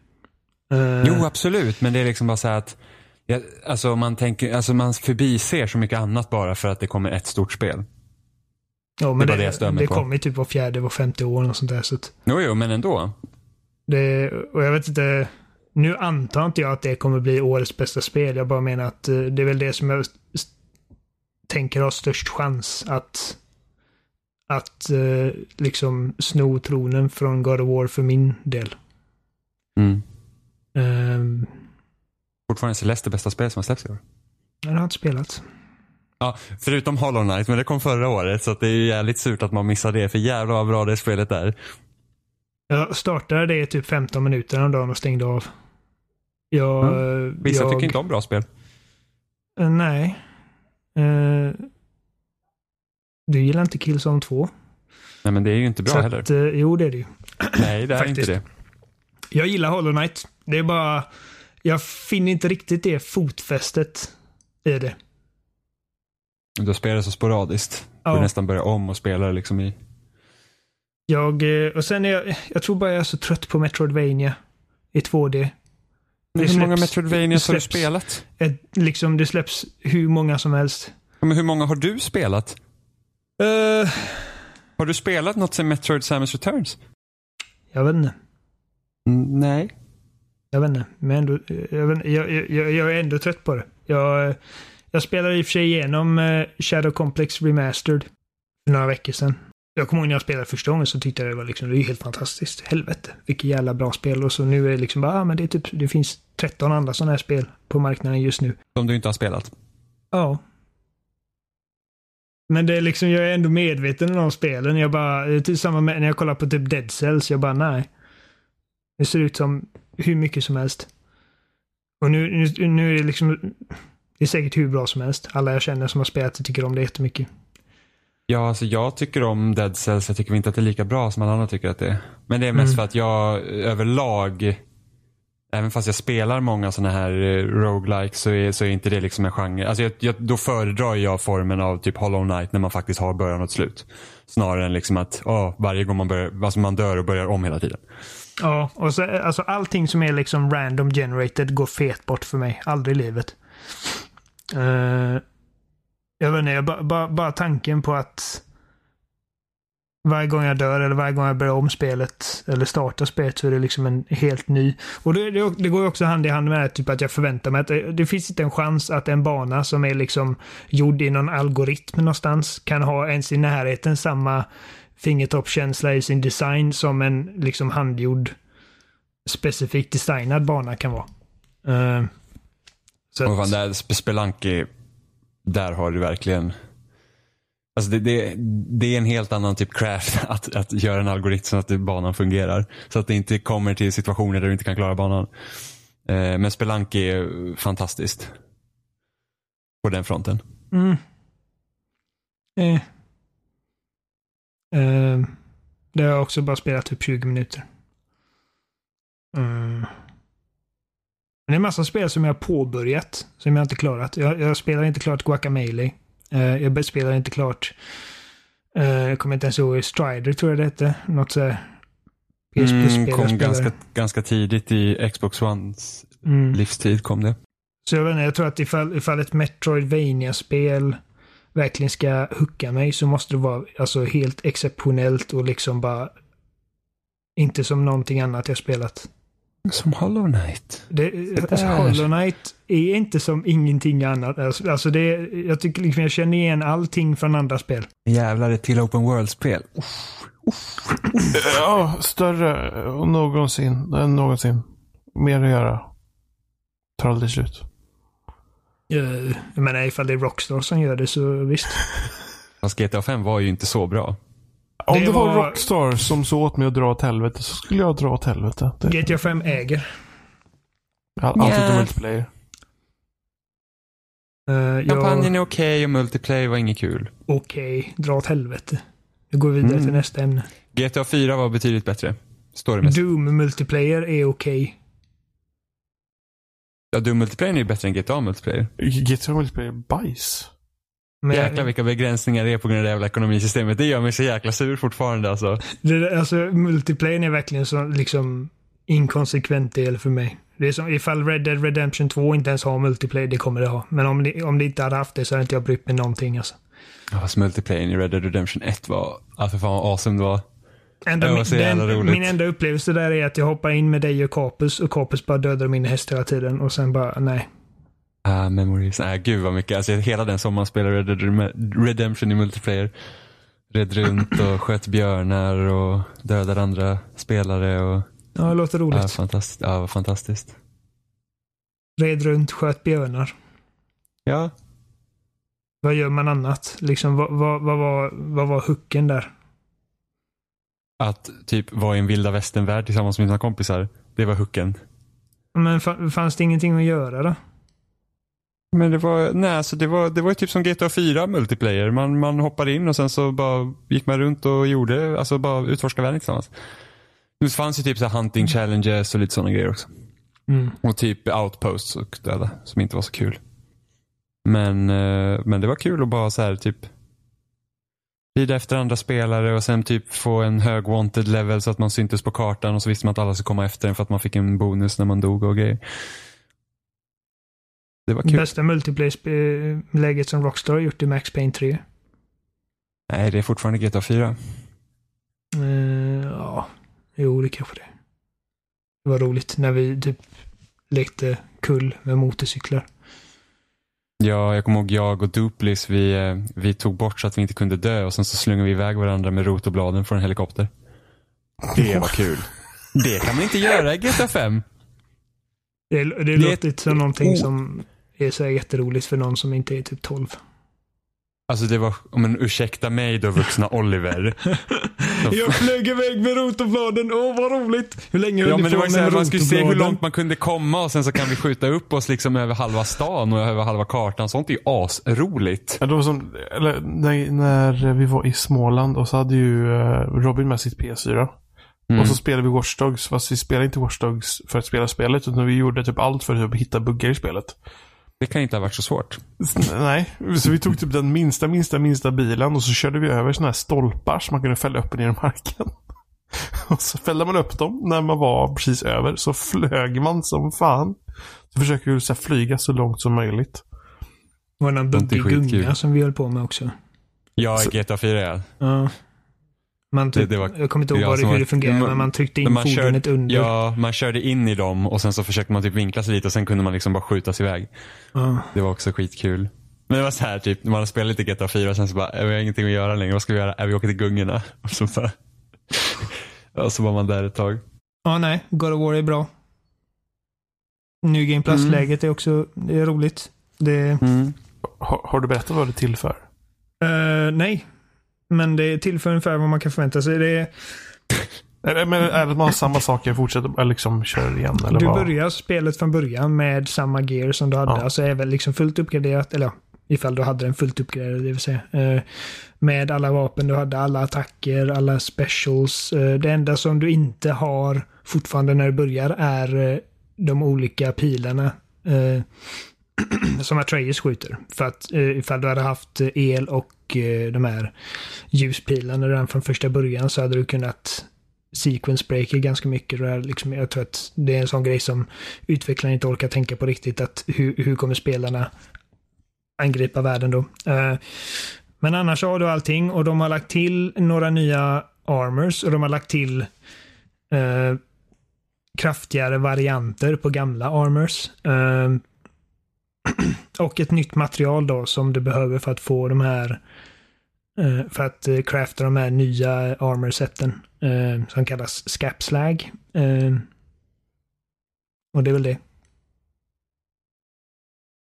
Eh, Jo, absolut. Men det är liksom bara så här att ja, alltså man, tänker, alltså man förbiser så mycket annat bara för att det kommer ett stort spel. ja, men det det, det det kommer ju typ var fjärde, var femte år och sånt där. Så att Jo, jo, men ändå. Det, och jag vet inte. Nu antar inte jag att det kommer bli årets bästa spel. Jag bara menar att eh, det är väl det som jag tänker har störst chans att att eh, liksom sno tronen från God of War för min del. Mm. Um, Fortfarande Celeste bästa spel som har släppts i år. jag har inte spelat. Ja, förutom Hollow Knight, men det kom förra året så det är ju jävligt surt att man missar det. För jävlar vad bra det spelet är. Jag startade det i typ 15 minuter om dagen och stängde av. Jag... eh, Vissa jag, tycker inte om bra spel. Eh, nej. Eh, du gillar inte Killzone 2? Nej, men det är ju inte bra Så heller. Att, eh, jo, det är det ju. Nej, det är inte det. Jag gillar Hollow Knight. Det är bara... Jag finner inte riktigt det fotfästet i det. Du spelar så sporadiskt. Du Ja. får nästan börja om och spela det liksom i... Jag, eh, och sen är jag... Jag tror bara jag är så trött på Metroidvania i 2D. Men Det hur många släpps- Metroidvanias det har du spelat? Ett, liksom, det släpps hur många som helst. Men hur många har du spelat? Eh, Har du spelat något sen Metroid Samus Returns? jag vet inte. Mm, nej. Jag vet inte. Men ändå, jag, vet, jag, jag, jag, är ändå trött på det. Jag, jag spelade i och för sig igenom eh, Shadow Complex Remastered för några veckor sedan. Jag kommer ihåg när jag spelade första gången så tyckte jag det var liksom, det är helt fantastiskt. Helvete, vilket jävla bra spel. Och så nu är det liksom bara, ah, men det är typ, det finns 13 andra sådana här spel på marknaden just nu. Som du inte har spelat? Ja. Men det är liksom, jag är ändå medveten om spelen. Jag bara, är typ med när jag kollar på typ Dead Cells, jag bara nej. Det ser ut som hur mycket som helst. Och nu, nu, nu är det liksom... Det är säkert hur bra som helst. Alla jag känner som har spelat det tycker om det jättemycket. Ja, alltså jag tycker om Dead Cells. Jag tycker inte att det är lika bra som alla andra tycker att det är. Men det är mest Mm. för att jag överlag, även fast jag spelar många sådana här eh, roguelikes så är, så är inte det liksom en genre. Alltså jag, jag, då föredrar jag formen av typ Hollow Knight när man faktiskt har början och ett slut. Snarare än liksom att åh, varje gång man, börjar, alltså man dör och börjar om hela tiden. Ja, och så, alltså allting som är liksom random generated går fet bort för mig. Aldrig i livet. Eh, jag vet inte, bara, bara, bara tanken på att varje gång jag dör eller varje gång jag börjar om spelet eller startar spelet så är det liksom en helt ny. Och det, det, det går ju också hand i hand med det här, typ att jag förväntar mig att det, det finns inte en chans att en bana som är liksom gjord i någon algoritm någonstans kan ha ens i närheten samma fingertoppskänsla i sin design som en liksom handgjord specifikt designad bana kan vara. Eh, så att- fan, där Sp- Spelunky, där har du verkligen Alltså det, det, det är en helt annan typ craft att, att göra en algoritm så att banan fungerar. Så att det inte kommer till situationer där du inte kan klara banan. Eh, men Spelanki är fantastiskt. På den fronten. Mm. Eh. Eh, det har jag också bara spelat typ 20 minuter. Mm. Men det är en massa spel som jag har påbörjat, som jag inte klarat. Jag, jag spelar inte klart Guacamelee. Eh, jag spelar inte klart, eh, jag kommer inte ens ihåg, Strider tror jag det hette. Något så PS Mm, Plus-spel jag kom ganska, ganska tidigt i Xbox Ones Mm. livstid kom det. Så jag vet inte, jag tror att ifall, ifall ett Metroidvania-spel verkligen ska hooka mig så måste det vara alltså helt exceptionellt och liksom bara inte som någonting annat jag spelat. Som Hollow Knight. Det, alltså, Hollow Knight är inte som ingenting annat. Alltså, alltså det, jag tycker liksom jag känner igen allting från andra spel. Jävlar ett till Open World-spel. Ja, större eh, någonsin. än någonsin. Mer att göra. Tar aldrig slut. Uh, jag menar ifall det är Rockstar som gör det så visst. Fast GTA 5 var ju inte så bra. Om Det det, var, var- Rockstar som så åt mig att dra åt helvete så skulle jag dra åt helvete. Det, GTA 5 äger. all- Allt utom multiplayer. Uh, jag, Kampanjen är okej och multiplayer var inget kul. Okej, dra åt helvete. Nu går vi vidare Mm. till nästa ämne. GTA 4 var betydligt bättre. Storymässigt. Doom multiplayer är okej. Ja, Doom multiplayer är ju bättre än GTA multiplayer. GTA multiplayer är bajs. Men Jäklar vilka begränsningar det är på grund av det jävla ekonomisystemet. Det gör mig så jäkla sur fortfarande alltså. det, alltså, multiplayer är verkligen så liksom inkonsekvent del för mig. Det är som ifall Red Dead Redemption 2 inte ens har multiplayer, det kommer det ha. Men om det, om det inte hade haft det så hade inte jag brytt mig någonting alltså. Ja, fast multiplayern i Red Dead Redemption 1 var, för fan vad awesome det var. Enda, Det var min, så jävla den, min enda upplevelse där är att jag hoppar in med dig och Capus och Capus bara dödar min häst hela tiden och sen bara nej. Ah, memories. Nej, gud vad mycket. Alltså hela den sommaren spelade Red Dead Redemption i multiplayer. Red runt och sköt björnar och dödade andra spelare och Ja, det låter roligt. ja, fantastiskt. Ja, vad fantastiskt. Red runt, sköt björnar. Ja, Vad gör man annat? Liksom, vad, vad, vad, var, vad var hooken där? att typ vara i en vilda västern-värld tillsammans med sina kompisar. Det var hooken. Men fa- fanns det ingenting att göra då? Men det var, nej alltså det var, det var typ som GTA 4 multiplayer. Man, man hoppade in och sen så bara gick man runt och gjorde, alltså bara utforska världen tillsammans. Det fanns ju typ så hunting challenges och lite sådana grejer också. Mm. Och typ outposts och döda som inte var så kul. Men, eh, men det var kul att bara så här typ lida efter andra spelare och sen typ få en hög wanted level så att man syntes på kartan och så visste man att alla skulle komma efter en för att man fick en bonus när man dog och grejer. Det var kul. Bästa multiplayer-läget som Rockstar har gjort i Max Payne 3. Nej, det är fortfarande GTA 4. Eh, ja, jo det kanske det. Det var roligt när vi typ lekte kull med motorcyklar. Ja, jag kommer ihåg jag och Duplis, vi, eh, vi tog bort så att vi inte kunde dö och sen så slungade vi iväg varandra med rotobladen från en helikopter. Det var kul. Det kan man inte göra i GTA 5. Det, det, Det- låter som någonting oh. som är så här jätteroligt för någon som inte är typ 12. Alltså det var, men ursäkta mig då vuxna Oliver. Jag flög iväg med rotorbladen. Åh, vad roligt. Hur länge höll Ja ni men det på var ju så med här, man skulle se hur långt man kunde komma och sen så kan vi skjuta upp oss liksom över halva stan och över halva kartan. Sånt är ju asroligt. Ja, det var som, eller, när, när vi var i Småland och så hade ju eh, Robin med sitt PS4. Mm. Och så spelade vi Watch Dogs, fast vi spelade inte Watch Dogs för att spela spelet, utan vi gjorde typ allt för att hitta buggar i spelet. Det kan inte ha varit så svårt. Nej, så vi tog typ den minsta, minsta, minsta bilen och så körde vi över sådana här stolpar som man kunde fälla upp ner i marken. Och så fällde man upp dem när man var precis över, så flög man som fan. Så försöker vi så här flyga så långt som möjligt. Det var är buggig gunga som vi höll på med också. Ja, Så- GTA 4 ja. Man Det- det var- jag kommer inte ihåg ja, det, hur var- det fungerade, man- men man tryckte in man fordonet körde, under. ja, man körde in i dem och sen så försökte man typ vinkla sig lite och sen kunde man liksom bara skjutas iväg. Ja. Det var också skitkul. Men det var så här typ, man spelat lite GTA 4 och sen så bara, "Äh, vi har ingenting att göra längre, vad ska vi göra? Äh, vi åker till gungorna. Och så bara, och så var man där ett tag. ja, nej. God of War är bra. New Game Plus-läget är också det är roligt. Det, Har, har du berättat vad det tillför? eh, nej. Men det tillför ungefär vad man kan förvänta sig. Det är, men är det man samma saker, fortsätter, eller liksom kör igen? Eller du vad? börjar spelet från början med samma gear som du hade. Ja. Alltså är väl liksom fullt uppgraderat. Eller ja, ifall du hade den fullt uppgraderad, det vill säga. Eh, med alla vapen du hade, alla attacker, alla specials. Eh, det enda som du inte har fortfarande när du börjar är eh, de olika pilarna. Som Atreus skjuter. För att ifall du hade haft el och och eh, de här ljuspilarna redan från första början så hade du kunnat sequence breaker ganska mycket. Det liksom, jag tror att det är en sån grej som utvecklaren inte orkar tänka på riktigt. Att hur, hur kommer spelarna angripa världen då? Eh, men annars har du allting och de har lagt till några nya armors och de har lagt till eh, kraftigare varianter på gamla armors. Eh, och ett nytt material då som du behöver för att få de här för att eh, crafta de här nya armor-seten eh, som kallas scapslag. Eh, och det är väl det.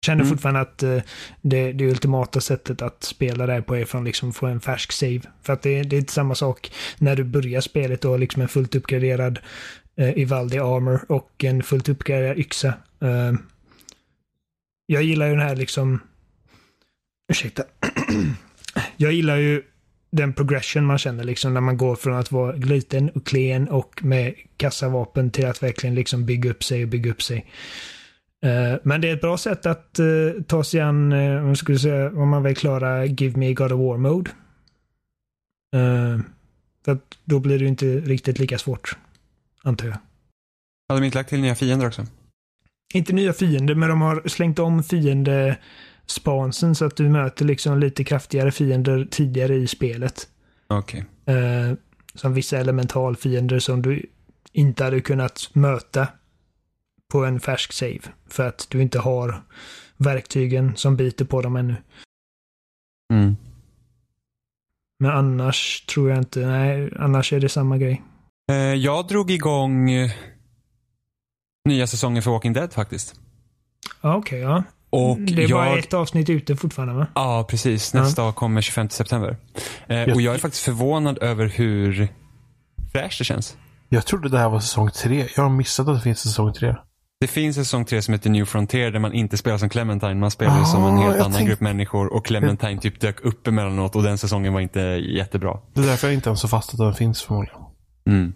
Känner Mm. fortfarande att eh, det, det ultimata sättet att spela det här på är från liksom få en färsk save. För att det, det är inte samma sak när du börjar spelet och har liksom en fullt uppgraderad eh, Ivaldi armor och en fullt uppgraderad yxa. Eh, jag gillar ju den här liksom... Ursäkta. jag gillar ju den progression man känner liksom när man går från att vara liten och klen och med kassavapen till att verkligen liksom bygga upp sig och bygga upp sig. Eh, men det är ett bra sätt att eh, ta sig an, uh, om, skulle säga, om man vill klara Give Me God of War Mode. För att då blir det inte riktigt lika svårt. Antar jag. Hade de inte lagt till nya fiender också? Inte nya fiender, men de har slängt om fiende spansen så att du möter liksom lite kraftigare fiender tidigare i spelet. Okej. Eh, som vissa elementalfiender som du inte hade kunnat möta på en färsk save. För att du inte har verktygen som biter på dem ännu. Mm. Men annars tror jag inte, nej, annars är det samma grej. Eh, jag drog igång eh, nya säsongen för Walking Dead faktiskt. Okej, ja. Och det är bara jag... ett avsnitt ute fortfarande va? Ja, precis. Nästa kommer 25 september. Eh, och jag är faktiskt förvånad över hur fräscht det känns. Jag trodde det här var säsong tre. Jag har missat att det finns säsong tre. Det finns en säsong 3 som heter New Frontier där man inte spelar som Clementine. Man spelar Ah, som en helt jag annan tänk- grupp människor och Clementine typ dök upp emellanåt och den säsongen var inte jättebra. Det är därför jag inte ens har fattat att den finns förmodligen. Mm.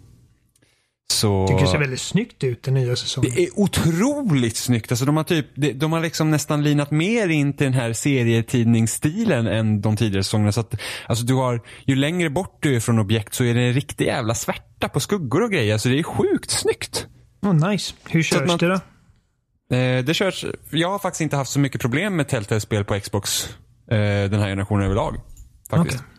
Så... Tycker det ser väldigt snyggt ut den nya säsongen. Det är otroligt snyggt. Alltså de har typ, de, har liksom nästan linat mer in till den här serietidningsstilen än de tidigare säsongerna. Så att, alltså du har, ju längre bort du är från objekt så är det en riktig jävla svärta på skuggor och grejer. Så det är sjukt snyggt. Oh, nice. Hur körs man- det då? Eh, det körs, jag har faktiskt inte haft så mycket problem med Telltale-spel på Xbox eh, den här generationen överlag. Faktiskt. Eh,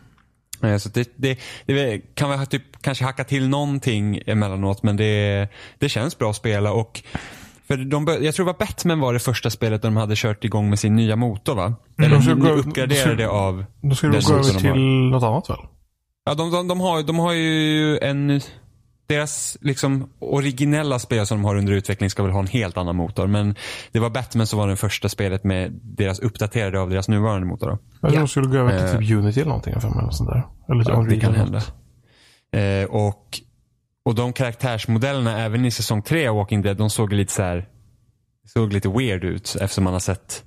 Så det, det, det kan väl typ kanske hacka till någonting emellanåt men det, det känns bra att spela och för de, jag tror det var Batman var det första spelet där de hade kört igång med sin nya motor va? Eller De ska uppgraderade av Då ska du gå över motorn de till något annat väl? Ja, de, de, de, har, de har ju en... deras liksom originella spel som de har under utveckling ska väl ha en helt annan motor. Men det var Batman som var det första spelet med deras uppdaterade av deras nuvarande motor. Då. Jag tror de skulle gå över till typ Unity eller någonting. För mig, eller sånt där. Eller Ja, det Unreal kan hända. Eh, och, och de karaktärsmodellerna även i säsong tre av Walking Dead, de såg lite så här såg lite weird ut eftersom man har sett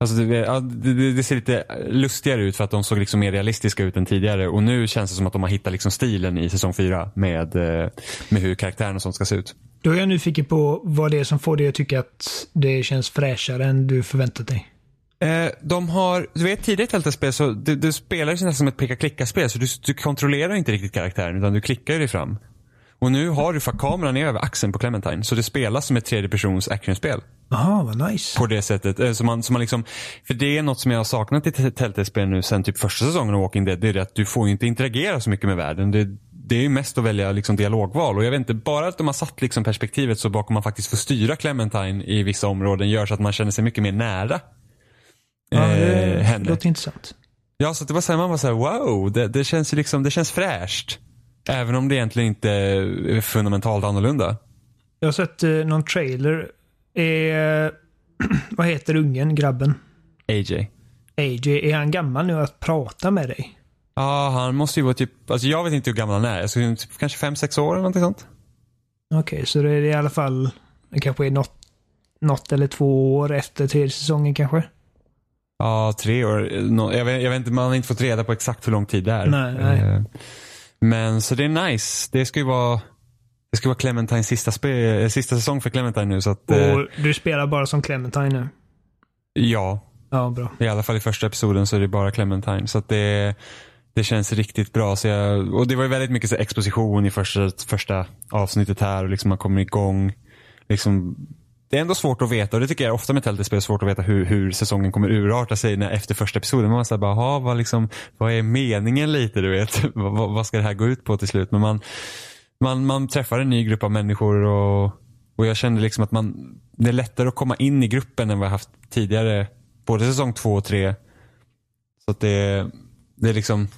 Alltså det, ja, det, det- ser lite lustigare ut för att de såg liksom mer realistiska ut än tidigare. Och nu känns det som att de har hittat liksom stilen i säsong fyra med, eh, med hur karaktären och sånt ska se ut. Då är jag nyfiken på vad det är som får dig att tycka att det känns fräschare än du förväntat dig. Eh, de har, du vet tidigare Telltale-spel så du, du spelar ju nästan som ett peka-klicka-spel så du, du kontrollerar inte riktigt karaktären utan du klickar ju dig fram. Och nu har du för kameran är över axeln på Clementine så det spelas som ett tredje persons actionspel. Jaha, vad nice. På det sättet. Eh, Så man, så man liksom, för det är något som jag har saknat i Te- Telltale-spel nu sen typ första säsongen av Walking Dead. Det är det att du får inte interagera så mycket med världen. Det, det är ju mest att välja liksom dialogval. Och jag vet inte, bara att de har satt liksom perspektivet så bakom man faktiskt får styra Clementine i vissa områden gör så att man känner sig mycket mer nära. Ja, det eh, henne. låter intressant. Ja, så det var så här, man var så här, wow, det, det känns ju liksom, det känns fräscht. Även om det egentligen inte är fundamentalt annorlunda. Jag har sett eh, någon trailer. Är, vad heter ungen, grabben? AJ. AJ, är han gammal nu att prata med dig? Ja, han måste ju vara typ, alltså jag vet inte hur gammal han är. Skulle, typ, kanske fem sex år eller någonting sånt. Okej, så det är i alla fall, det kanske är något, något eller två år efter tredje säsongen kanske? Ja, tre år. Jag vet, jag vet inte, man har inte fått reda på exakt hur lång tid det är. Nej, nej. Eh, Men så det är nice. Det ska ju vara, det ska vara Clementines sista, eh, sista säsong för Clementine nu. Så att, eh, Och du spelar bara som Clementine nu? ja, Ja, bra. i alla fall i första episoden så är det bara Clementine. Så att det, det känns riktigt bra. Så jag, och det var ju väldigt mycket så exposition i första, första avsnittet här och liksom man kommer igång. Liksom, det är ändå svårt att veta och det tycker jag ofta med Telltale-spel är svårt att veta hur, hur säsongen kommer urarta sig när, efter första episoden. Man säger bara, "Jaha, vad, liksom, vad är meningen lite du vet? vad, vad- vad ska det här gå ut på till slut? Men man, man, man träffar en ny grupp av människor och, och jag kände liksom att man, det är lättare att komma in i gruppen än vad jag haft tidigare. Både säsong två och tre. Så att det, det är liksom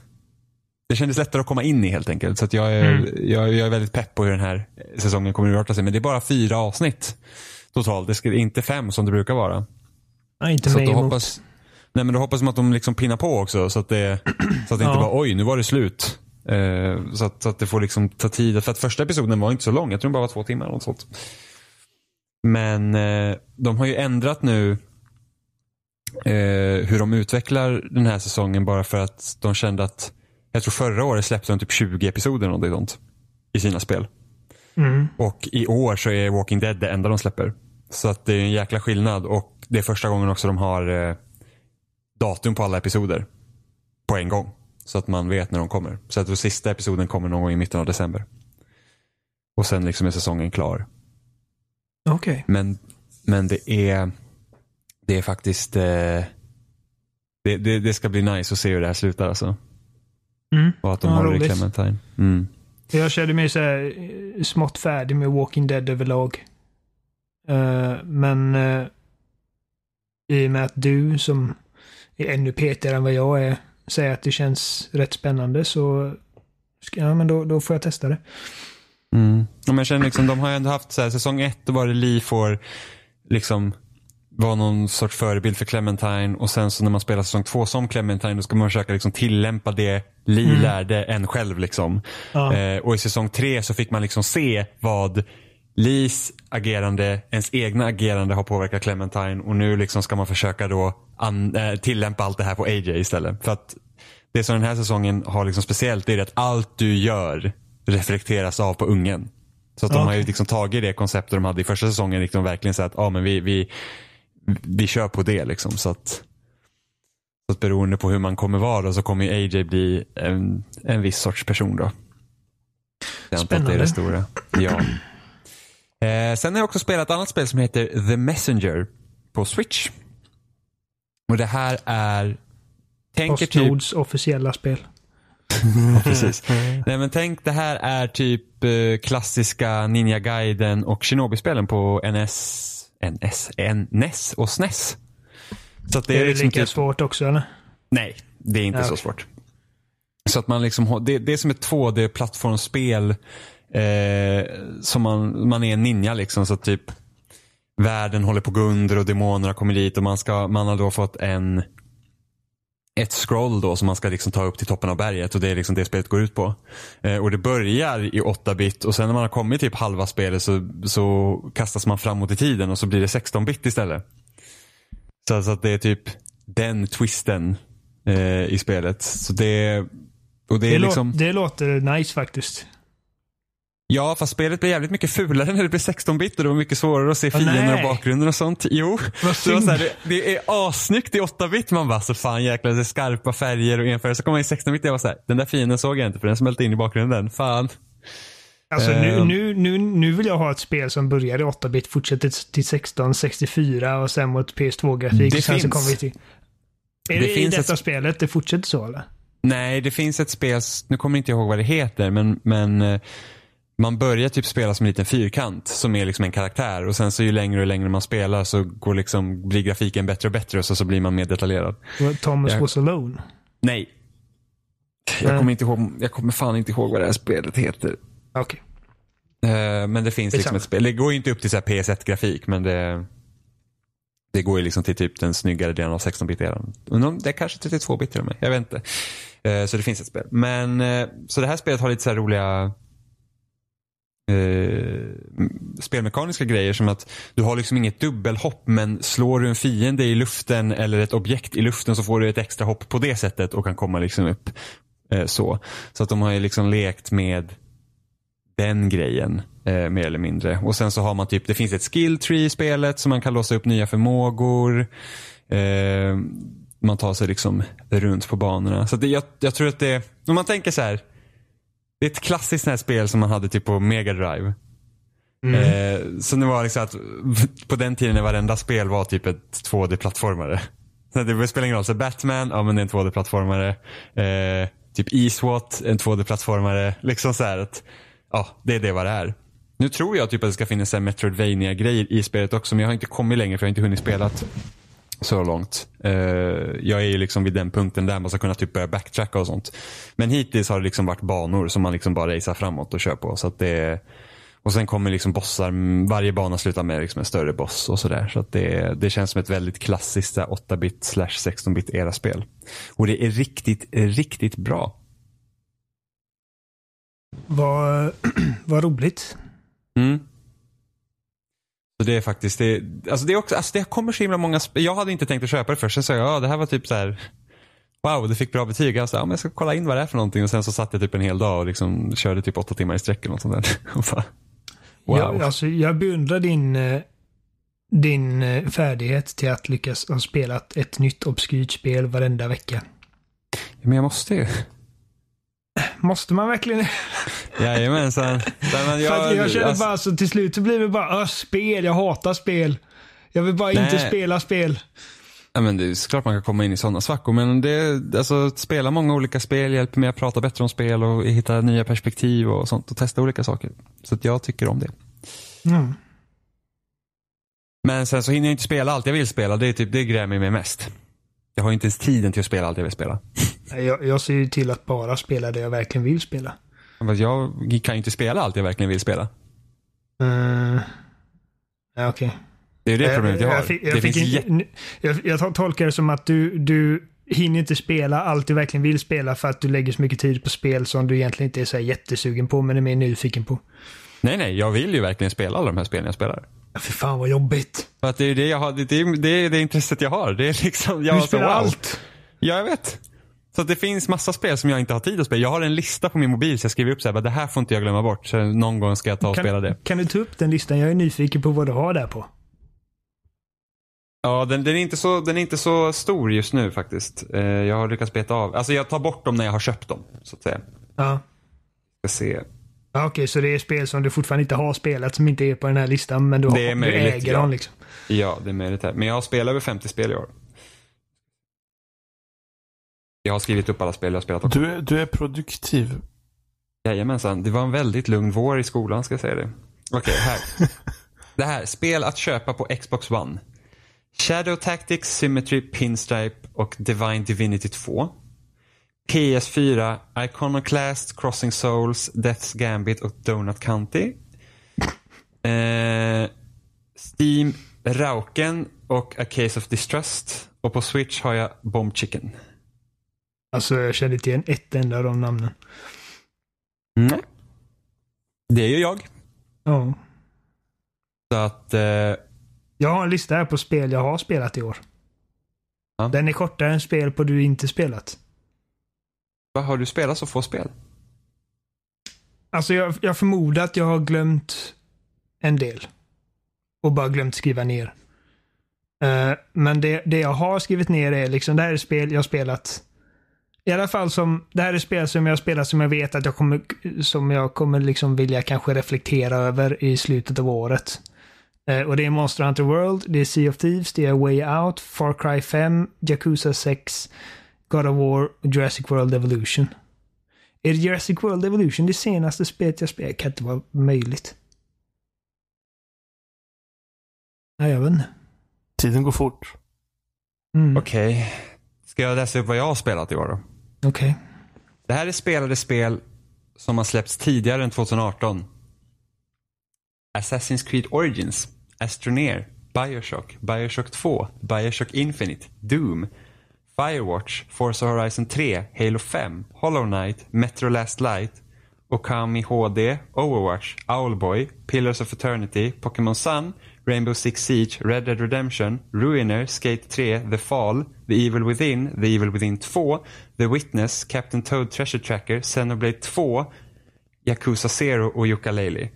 det kändes lättare att komma in i helt enkelt. Så att jag, är, Mm. jag, jag är väldigt pepp på hur den här säsongen kommer att urarta sig. Men det är bara fyra avsnitt totalt. Det ska inte fem som det brukar vara. Nej, inte Så mig emot. hoppas, nej men då hoppas man att de liksom pinnar på också. Så att det, så att det inte Ja. bara oj, nu var det slut. Eh, så, att, så att det får liksom ta tid. För att första episoden var inte så lång. Jag tror den bara var två timmar. eller Något sånt. Men eh, de har ju ändrat nu eh, hur de utvecklar den här säsongen bara för att de kände att jag tror förra året släppte de typ 20 episoder eller sånt i sina spel. Mm. Och i år så är Walking Dead det enda de släpper. Så att det är en jäkla skillnad och det är första gången också de har eh, datum på alla episoder. På en gång. Så att man vet när de kommer. Så att den sista episoden kommer någon gång i mitten av december. Och sen liksom är säsongen klar. Okej. Men, men det är det är faktiskt eh, det, det, det ska bli nice att se hur det här slutar alltså. Mm. Och att de Ja, har det i roligt. Clementine. Mm. Jag kände mig så här eh, smått färdig med Walking Dead överlag. Eh, men uh, i och med att du som är ännu petigare än vad jag är säger att det känns rätt spännande så ja, men då, då får jag testa det. Mm. Men jag känner liksom, de har ju ändå haft så här, säsong ett, då var det Lee får liksom vara någon sorts förebild för Clementine och sen så när man spelar säsong två som Clementine då ska man försöka liksom tillämpa det Lee Mm. lärde en själv. Liksom. Ja. Eh, och i säsong tre så fick man liksom se vad Lees agerande, ens egna agerande har påverkat Clementine och nu liksom ska man försöka då eh, tillämpa allt det här på AJ istället. För att det som den här säsongen har liksom speciellt är att allt du gör reflekteras av på ungen. Så att de har ju liksom tagit det konceptet de hade i första säsongen liksom verkligen så att ah, men vi, vi, vi kör på det liksom. Så att, så att beroende på hur man kommer vara då, så kommer AJ bli en, en viss sorts person då. Att det är det stora. Ja. Eh, sen har jag också spelat ett annat spel som heter The Messenger på Switch. Och det här är Tänker typ, Postnords officiella spel. ja, precis. Nej men tänk det här är typ eh, klassiska Ninja Gaiden och Shinobi-spelen på NS, NS, N, NES och SNES. Så att det är, är det liksom lika typ, svårt också eller? Nej, det är inte Ja, så okej. svårt. Så att man liksom har, det, det är som ett 2D-plattformsspel Eh, som man, man är en ninja liksom så typ världen håller på att gå under och demonerna kommer dit och man, ska, man har då fått en ett scroll då som man ska liksom ta upp till toppen av berget och det är liksom det spelet går ut på. Eh, och det börjar i 8-bit och sen när man har kommit typ halva spelet så, så kastas man framåt i tiden och så blir det 16-bit istället. Så, så att det är typ den twisten eh, i spelet. Så det, och det, Det, är liksom... det låter nice faktiskt. Ja, fast spelet blir jävligt mycket fulare när det blir 16-bit och det var mycket svårare att se fiender och nej. bakgrunder och sånt. Jo, det, var så här, det, det är assnyggt i 8-bit. Man bara, så fan jäklar, det är skarpa färger och enfärger. Så kommer man i 16-bit och jag var så här, den där fienden såg jag inte för den smälte in i bakgrunden. Fan. Alltså nu, Ehm. nu, nu, nu vill jag ha ett spel som börjar i 8-bit, fortsätter till 16, 64 och sen mot PS2-grafik. Det sen så finns. kommer vi till... Är Det det, i finns detta ett- spelet det fortsätter så eller? Nej, det finns ett spel, nu kommer jag inte ihåg vad det heter, men, men eh, man börjar typ spela som en liten fyrkant som är liksom en karaktär och sen så ju längre och längre man spelar så går liksom, blir grafiken bättre och bättre och så, så blir man mer detaljerad. Thomas Ja. was alone. Nej. Jag Nej. kommer, inte ihåg, jag kommer fan inte ihåg vad det här spelet heter. Okej. Eh, men det finns liksom Detsamma. ett spel. Det går ju inte upp till så här PS1-grafik men det, det går ju liksom till typ den snyggare delen av 16-bit-eran. Undrar om Det är kanske 32-bit till och med. Jag vet inte. Eh, så det finns ett spel. Men eh, så det här spelet har lite så här roliga eh, spelmekaniska grejer som att du har liksom inget dubbelhopp men slår du en fiende i luften eller ett objekt i luften så får du ett extra hopp på det sättet och kan komma liksom upp eh, så. Så att de har ju liksom lekt med den grejen eh, mer eller mindre. Och sen så har man typ, det finns ett skill tree i spelet så man kan låsa upp nya förmågor. Eh, man tar sig liksom runt på banorna. Så det, jag, jag tror att det, om man tänker så här. Det är ett klassiskt sånt här spel som man hade typ på Mega Drive. Eh, så det var liksom att på den tiden när varenda spel var typ ett 2D-plattformare. Så det spelar ingen roll. Så Batman, ja men det är en 2D-plattformare. Eh, typ E-SWAT, en 2D-plattformare. Liksom så här att, ja det är det vad det är. Nu tror jag typ att det ska finnas en metroidvania grejer i spelet också men jag har inte kommit längre för jag har inte hunnit spela så långt. Eh, jag är ju liksom vid den punkten där man ska kunna typ börja backtracka och sånt. Men hittills har det liksom varit banor som man liksom bara racear framåt och kör på. Så att det, och sen kommer liksom bossar, varje bana slutar med liksom en större boss och sådär. Så att det, det känns som ett väldigt klassiskt så här 8-bit slash 16-bit era spel. Och det är riktigt, riktigt bra. Vad, vad roligt. Mm. Så det är faktiskt, det, alltså det, är också, alltså det kommer så himla många sp- Jag hade inte tänkt att köpa det först. Sen sa jag, ja det här var typ så här. Wow, det fick bra betyg. Jag sa, ja, men jag ska kolla in vad det är för någonting. Och sen så satt jag typ en hel dag och liksom körde typ åtta timmar i sträck eller något sånt där. Och bara, wow. Jag, alltså, jag beundrar din, eh, din eh, färdighet till att lyckas ha spelat ett nytt obskyrt spel varenda vecka. Men jag måste ju. Måste man verkligen? Jajamensan. Nej, men För att jag känner alltså- bara så till slut så blir det bara "Öh, spel, jag hatar spel. Jag vill bara inte Nej. spela spel. Ja, men det är klart man kan komma in i sådana svackor. Men det, alltså, att spela många olika spel hjälper mig att prata bättre om spel och hitta nya perspektiv och sånt och testa olika saker. Så att jag tycker om det. Mm. Men sen så hinner jag inte spela allt jag vill spela. Det, är typ, det grämer mig mest. Jag har inte ens tiden till att spela allt jag vill spela. Jag, jag ser ju till att bara spela det jag verkligen vill spela. Fast Jag kan ju inte spela allt jag verkligen vill spela. Uh, ja, Okej. Det är ju det problemet jag har. Jag, fick, jag, det finns inte, jag, jag tolkar det som att du, du hinner inte spela allt du verkligen vill spela för att du lägger så mycket tid på spel som du egentligen inte är så jättesugen på men är mer nyfiken på. Nej, nej. Jag vill ju verkligen spela alla de här spelen jag spelar. Ja, Fy fan vad jobbigt. För att det är det jag har. Det är det, är det intresset jag har. Det är liksom. Jag Du var så, spelar wow. allt. Ja, jag vet. Så det finns massa spel som jag inte har tid att spela. Jag har en lista på min mobil så jag skriver upp så här, det här får inte jag glömma bort. Så någon gång ska jag ta och spela det. kan du ta upp den listan? Jag är nyfiken på vad du har där på. Ja, den, den, är inte så, den är inte så stor just nu faktiskt. Eh, jag har lyckats beta av. Alltså jag tar bort dem när jag har köpt dem. Så att säga. Ja. Ska se. Ja, Okej, så det är spel som du fortfarande inte har spelat som inte är på den här listan men du, har, Det är du möjligt, äger ja. dem liksom. Ja, det är möjligt här. Men jag har spelat över 50 spel i år. Jag har skrivit upp alla spel jag har spelat också. Du, är- du är produktiv. Jajamensan. Det var en väldigt lugn vår i skolan ska jag säga det. Okej, här. det här. Spel att köpa på Xbox One. Shadow Tactics, Symmetry, Pinstripe och Divine Divinity 2. PS4, Iconoclast, Crossing Souls, Death's Gambit och Donut County. Eh, Steam, Rauken och A Case of Distrust. Och på Switch har jag Bomb Chicken. Alltså jag känner inte igen ett enda av de namnen. Nej. Det är ju jag. Ja. Så att... Eh, Jag har en lista här på spel jag har spelat i år. Ja. Den är kortare än spel på du inte spelat. vad har du spelat så få spel? Alltså jag, jag förmodar att jag har glömt en del. Och bara glömt skriva ner. Eh, men det, det jag har skrivit ner är liksom, det här är spel jag har spelat. I alla fall som, det här är spel som jag har spelat som jag vet att jag kommer, som jag kommer liksom vilja kanske reflektera över i slutet av året. Eh, och det är Monster Hunter World, det är Sea of Thieves, det är Way Out, Far Cry 5, Yakuza 6, God of War och Jurassic World Evolution. Är Jurassic World Evolution det senaste spelet jag spelat? kan inte vara möjligt. Nej, jag vet inte. Tiden går fort. Mm. Okej. Ska jag läsa upp vad jag har spelat i år då? Okej. Det här är spelade spel som har släppts tidigare än 2018. Assassin's Creed Origins, Astroneer, Bioshock, Bioshock 2, Bioshock Infinite, Doom, Firewatch, Forza Horizon 3, Halo 5, Hollow Knight, Metro Last Light, Okami HD, Overwatch, Owlboy, Pillars of Eternity, Pokémon Sun, Rainbow Six Siege, Red Dead Redemption, Ruiner, Skate 3, The Fall, The Evil Within, The Evil Within 2, The Witness, Captain Toad Treasure Tracker, Xenoblade 2, Yakuza Zero och Yooka-Laylee.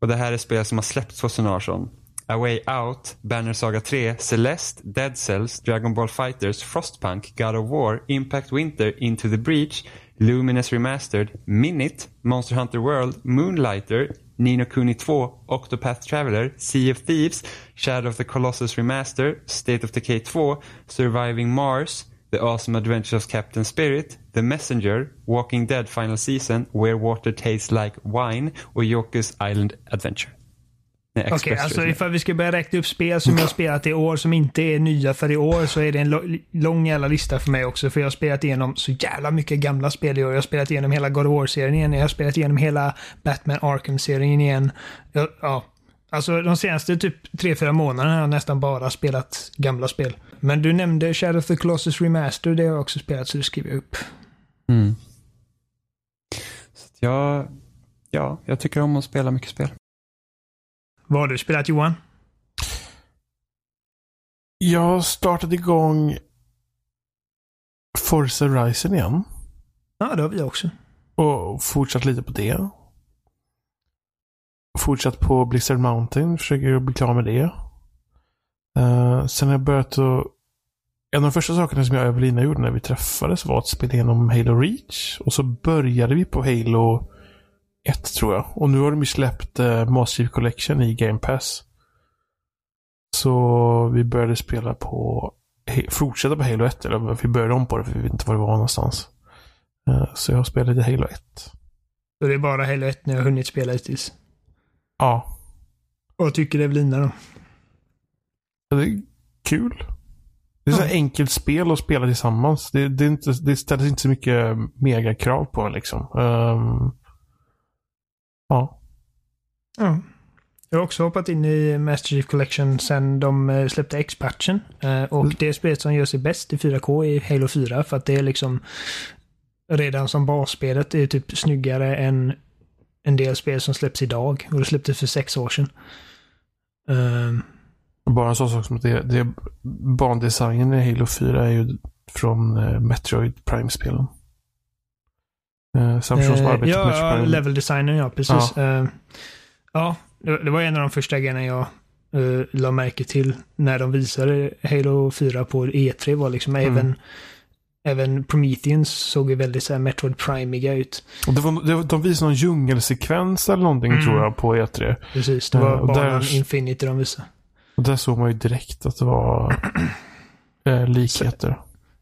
Och det här är spel som har släppts 2018. A Way Out, Banner Saga 3, Celeste, Dead Cells, Dragon Ball Fighters, Frostpunk, God of War, Impact Winter, Into the Breach, Luminous Remastered, Minute, Monster Hunter World, Moonlighter, Nino Kuni 2, Octopath Traveler, Sea of Thieves, Shadow of the Colossus Remaster, State of Decay 2, Surviving Mars, The Awesome Adventures of Captain Spirit, The Messenger, Walking Dead Final Season, Where Water Tastes Like Wine och Yoku's Island Adventure. Okej, Express alltså ifall vi ska börja räkna upp spel som jag har spelat i år som inte är nya för i år så är det en lång jävla lista för mig också. För jag har spelat igenom så jävla mycket gamla spel i år. Jag har spelat igenom hela God of War-serien igen. Jag har spelat igenom hela Batman Arkham-serien igen. Jag, ja. Alltså de senaste typ 3-4 månaderna har jag nästan bara spelat gamla spel. Men du nämnde Shadow of the Colossus Remaster, det har jag också spelat så det skriver jag upp. Mm. Så att jag, ja, jag tycker om att spela mycket spel. Vad har du spelat Johan? Jag startade igång Forza Horizon igen. Ja, det har vi också. Och fortsatt lite på det. Fortsatt på Blizzard Mountain. Försöker bli klar med det. Uh, sen har jag börjat att... En av de första sakerna som jag och Evelina gjorde när vi träffades var att spela igenom Halo Reach. Och så började vi på Halo 1 tror jag. Och nu har de ju släppt Master Chief Collection i Game Pass. Så vi började spela på... Fortsätta på Halo 1. Eller vi började om på det för vi vet inte var det var någonstans. Eh, Så jag spelade Halo 1. Så det är bara Halo 1 när jag har hunnit spela hittills. Ja, Vad tycker Evelina då? det är kul. Det är så Ja. enkelt spel att spela tillsammans. Det, det, är inte, det ställs inte så mycket megakrav på liksom. Ehm, ja. Ja. Jag har också hoppat in i Master Chief Collection sen de eh, släppte X-patchen. Eh, Och Mm. det spelet som gör sig bäst i 4K är Halo 4 för att det är liksom redan som basspelet är typ snyggare än en del spel som släpps idag. Och det släpptes för sex år sedan. Ehm, Bara en sån sak som att det, det bandesignen i Halo 4 är ju från eh, Metroid Prime-spelen. Uh, samma person som Eh, arbetar ja, Metroid ja, level designen ja, precis. Ja, ja det, var en av de första grejerna jag uh, la märke till när de visade Halo 4 på E3 var liksom Mm. även Även Prometheus såg ju väldigt så här Metroid Primiga ut. Och det var, det var, de visade någon djungelsekvens eller någonting Mm. tror jag på E3. Precis, det var och banan där- Infinity de visade. Och där såg man ju direkt att det var eh, likheter.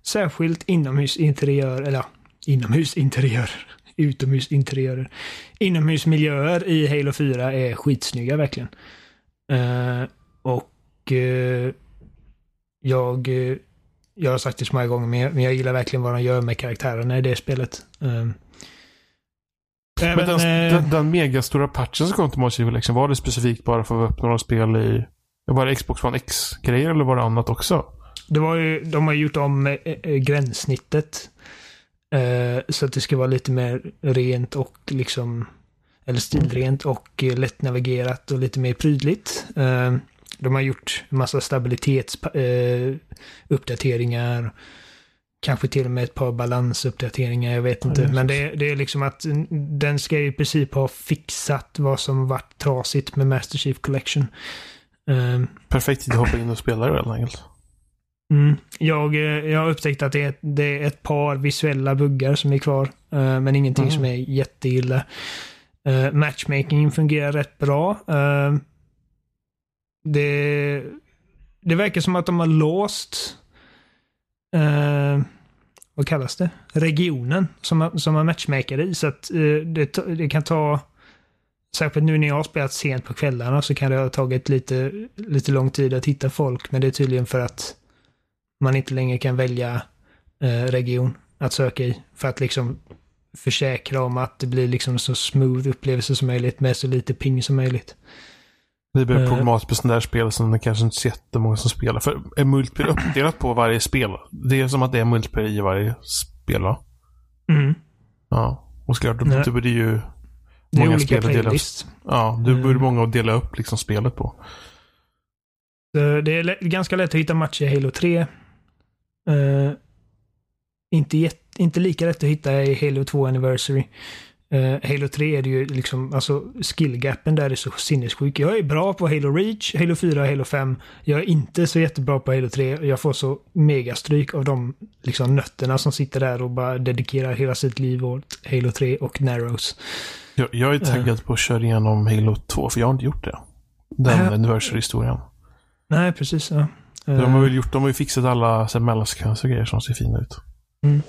Särskilt inomhusinteriör, eller ja, inomhusinteriör. Utomhusinteriörer. Inomhusmiljöer i Halo 4 är skitsnygga verkligen. Eh, och eh, jag... eh, jag har sagt det så många gånger, men jag, men jag gillar verkligen vad de gör med karaktärerna i det spelet. Um, men den, äh, den, den megastora patchen som kom till Monster Collection, var det specifikt bara för att öppna några spel i... Var det Xbox One X-grejer eller var det annat också? Det var ju, de har gjort om gränssnittet. Äh, så att det ska vara lite mer rent och liksom... Eller stilrent och lättnavigerat och lite mer prydligt. Ehm, de har gjort massa stabilitetsuppdateringar. Kanske till och med ett par balansuppdateringar, jag vet inte. Men det, det är liksom att den ska i princip ha fixat vad som varit trasigt med Master Chief Collection. Um, Perfekt tid att hoppa in och spela det helt enkelt. Mm, jag, eh, jag har upptäckt att det är, det är ett par visuella buggar som är kvar. Uh, men ingenting mm. som är jätteilla. Uh, matchmaking fungerar rätt bra. Det, det verkar som att de har låst eh, vad kallas det? Regionen som, som man matchmakar i. Så att eh, det, det, kan ta, särskilt nu när jag har spelat sent på kvällarna så kan det ha tagit lite, lite lång tid att hitta folk. Men det är tydligen för att man inte längre kan välja eh, region att söka i. För att liksom försäkra om att det blir liksom så smooth upplevelse som möjligt med så lite ping som möjligt. Det blir uh, problematiskt på sådana där spel som det kanske inte är så jättemånga som spelar. För är multiplayer uppdelat på varje spel? Det är som att det är multiplayer i varje spel va? Mm. Ja. Och såklart, då, då blir det ju det är många spel att dela Ja, då blir det många att dela upp liksom spelet på. Det är ganska lätt att hitta matcher i Halo 3. Uh, eh, inte, inte lika lätt att hitta i Halo 2 Anniversary. Uh, Halo 3 är det ju liksom, alltså skillgapen där är så sinnessjuk. Jag är bra på Halo Reach, Halo 4 och Halo 5. Jag är inte så jättebra på Halo 3. Jag får så megastryk av de liksom nötterna som sitter där och bara dedikerar hela sitt liv åt Halo 3 och Narrows. Jag, jag är taggad uh. på att köra igenom Halo 2, för jag har inte gjort det. Den uh. anniversary-historien. Nej, precis. Ja. De har väl gjort, de har ju fixat alla mellansekvenser och grejer som ser fina ut. Mm.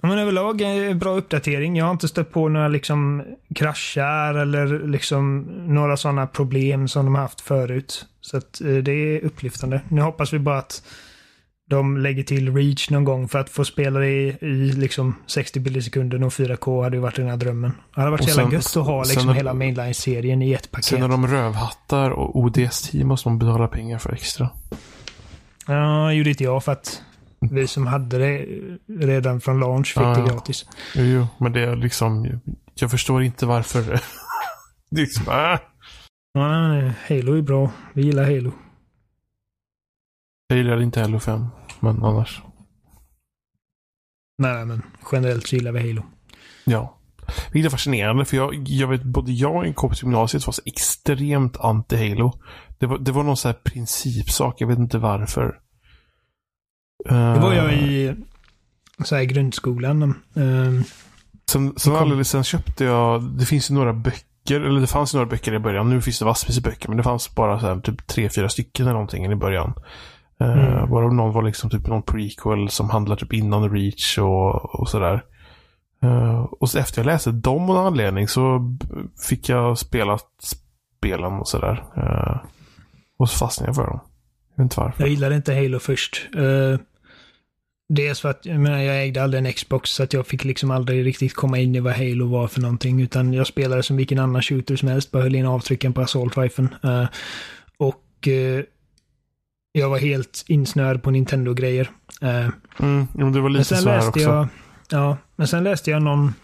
Ja, men överlag en bra uppdatering. Jag har inte stött på några liksom kraschar eller liksom några sådana problem som de har haft förut. Så att eh, det är upplyftande. Nu hoppas vi bara att de lägger till Reach någon gång för att få spela det i, i liksom 60 bilder i sekunden och 4K hade ju varit den här drömmen. Det hade varit så jävla gött att ha liksom hela mainline-serien i ett paket. Sen när de rövhattar och ODS-team man betala pengar för extra. Ja, gjorde inte jag för att vi som hade det redan från launch fick ja, det gratis. Jo, jo, men det är liksom... Jag förstår inte varför. det är liksom... Äh. Ja, Halo är bra. Vi gillar Halo. Jag gillar inte Halo 5, men annars. Nej, men generellt så gillar vi Halo. Ja. Vilket är fascinerande för jag, jag vet både jag och en kompis i gymnasiet var så extremt anti-Halo. Det var, det var någon sån här principsak, jag vet inte varför. Det var jag i så här, grundskolan. Sen, sen alldeles sen köpte jag, det finns ju några böcker, eller det fanns några böcker i början. Nu finns det massvis böcker, men det fanns bara så här, typ tre, fyra stycken eller någonting i början. Eh, mm. Uh, bara någon var liksom typ någon prequel som handlar typ innan Reach och, och sådär. Uh, och så efter jag läste dem av någon anledning så fick jag spela spelen och sådär. Uh, och så fastnade jag för dem. Jag vet inte varför. Jag gillade inte Halo först. Uh, Dels för att jag, menar, jag ägde aldrig en Xbox så att jag fick liksom aldrig riktigt komma in i vad Halo var för någonting. Utan jag spelade som vilken annan shooter som helst. Bara höll in avtrycken på assault riflen. Uh, och uh, jag var helt insnöad på Nintendo-grejer. Uh, mm, det var lite så här också. Jag, ja, men sen läste jag någon...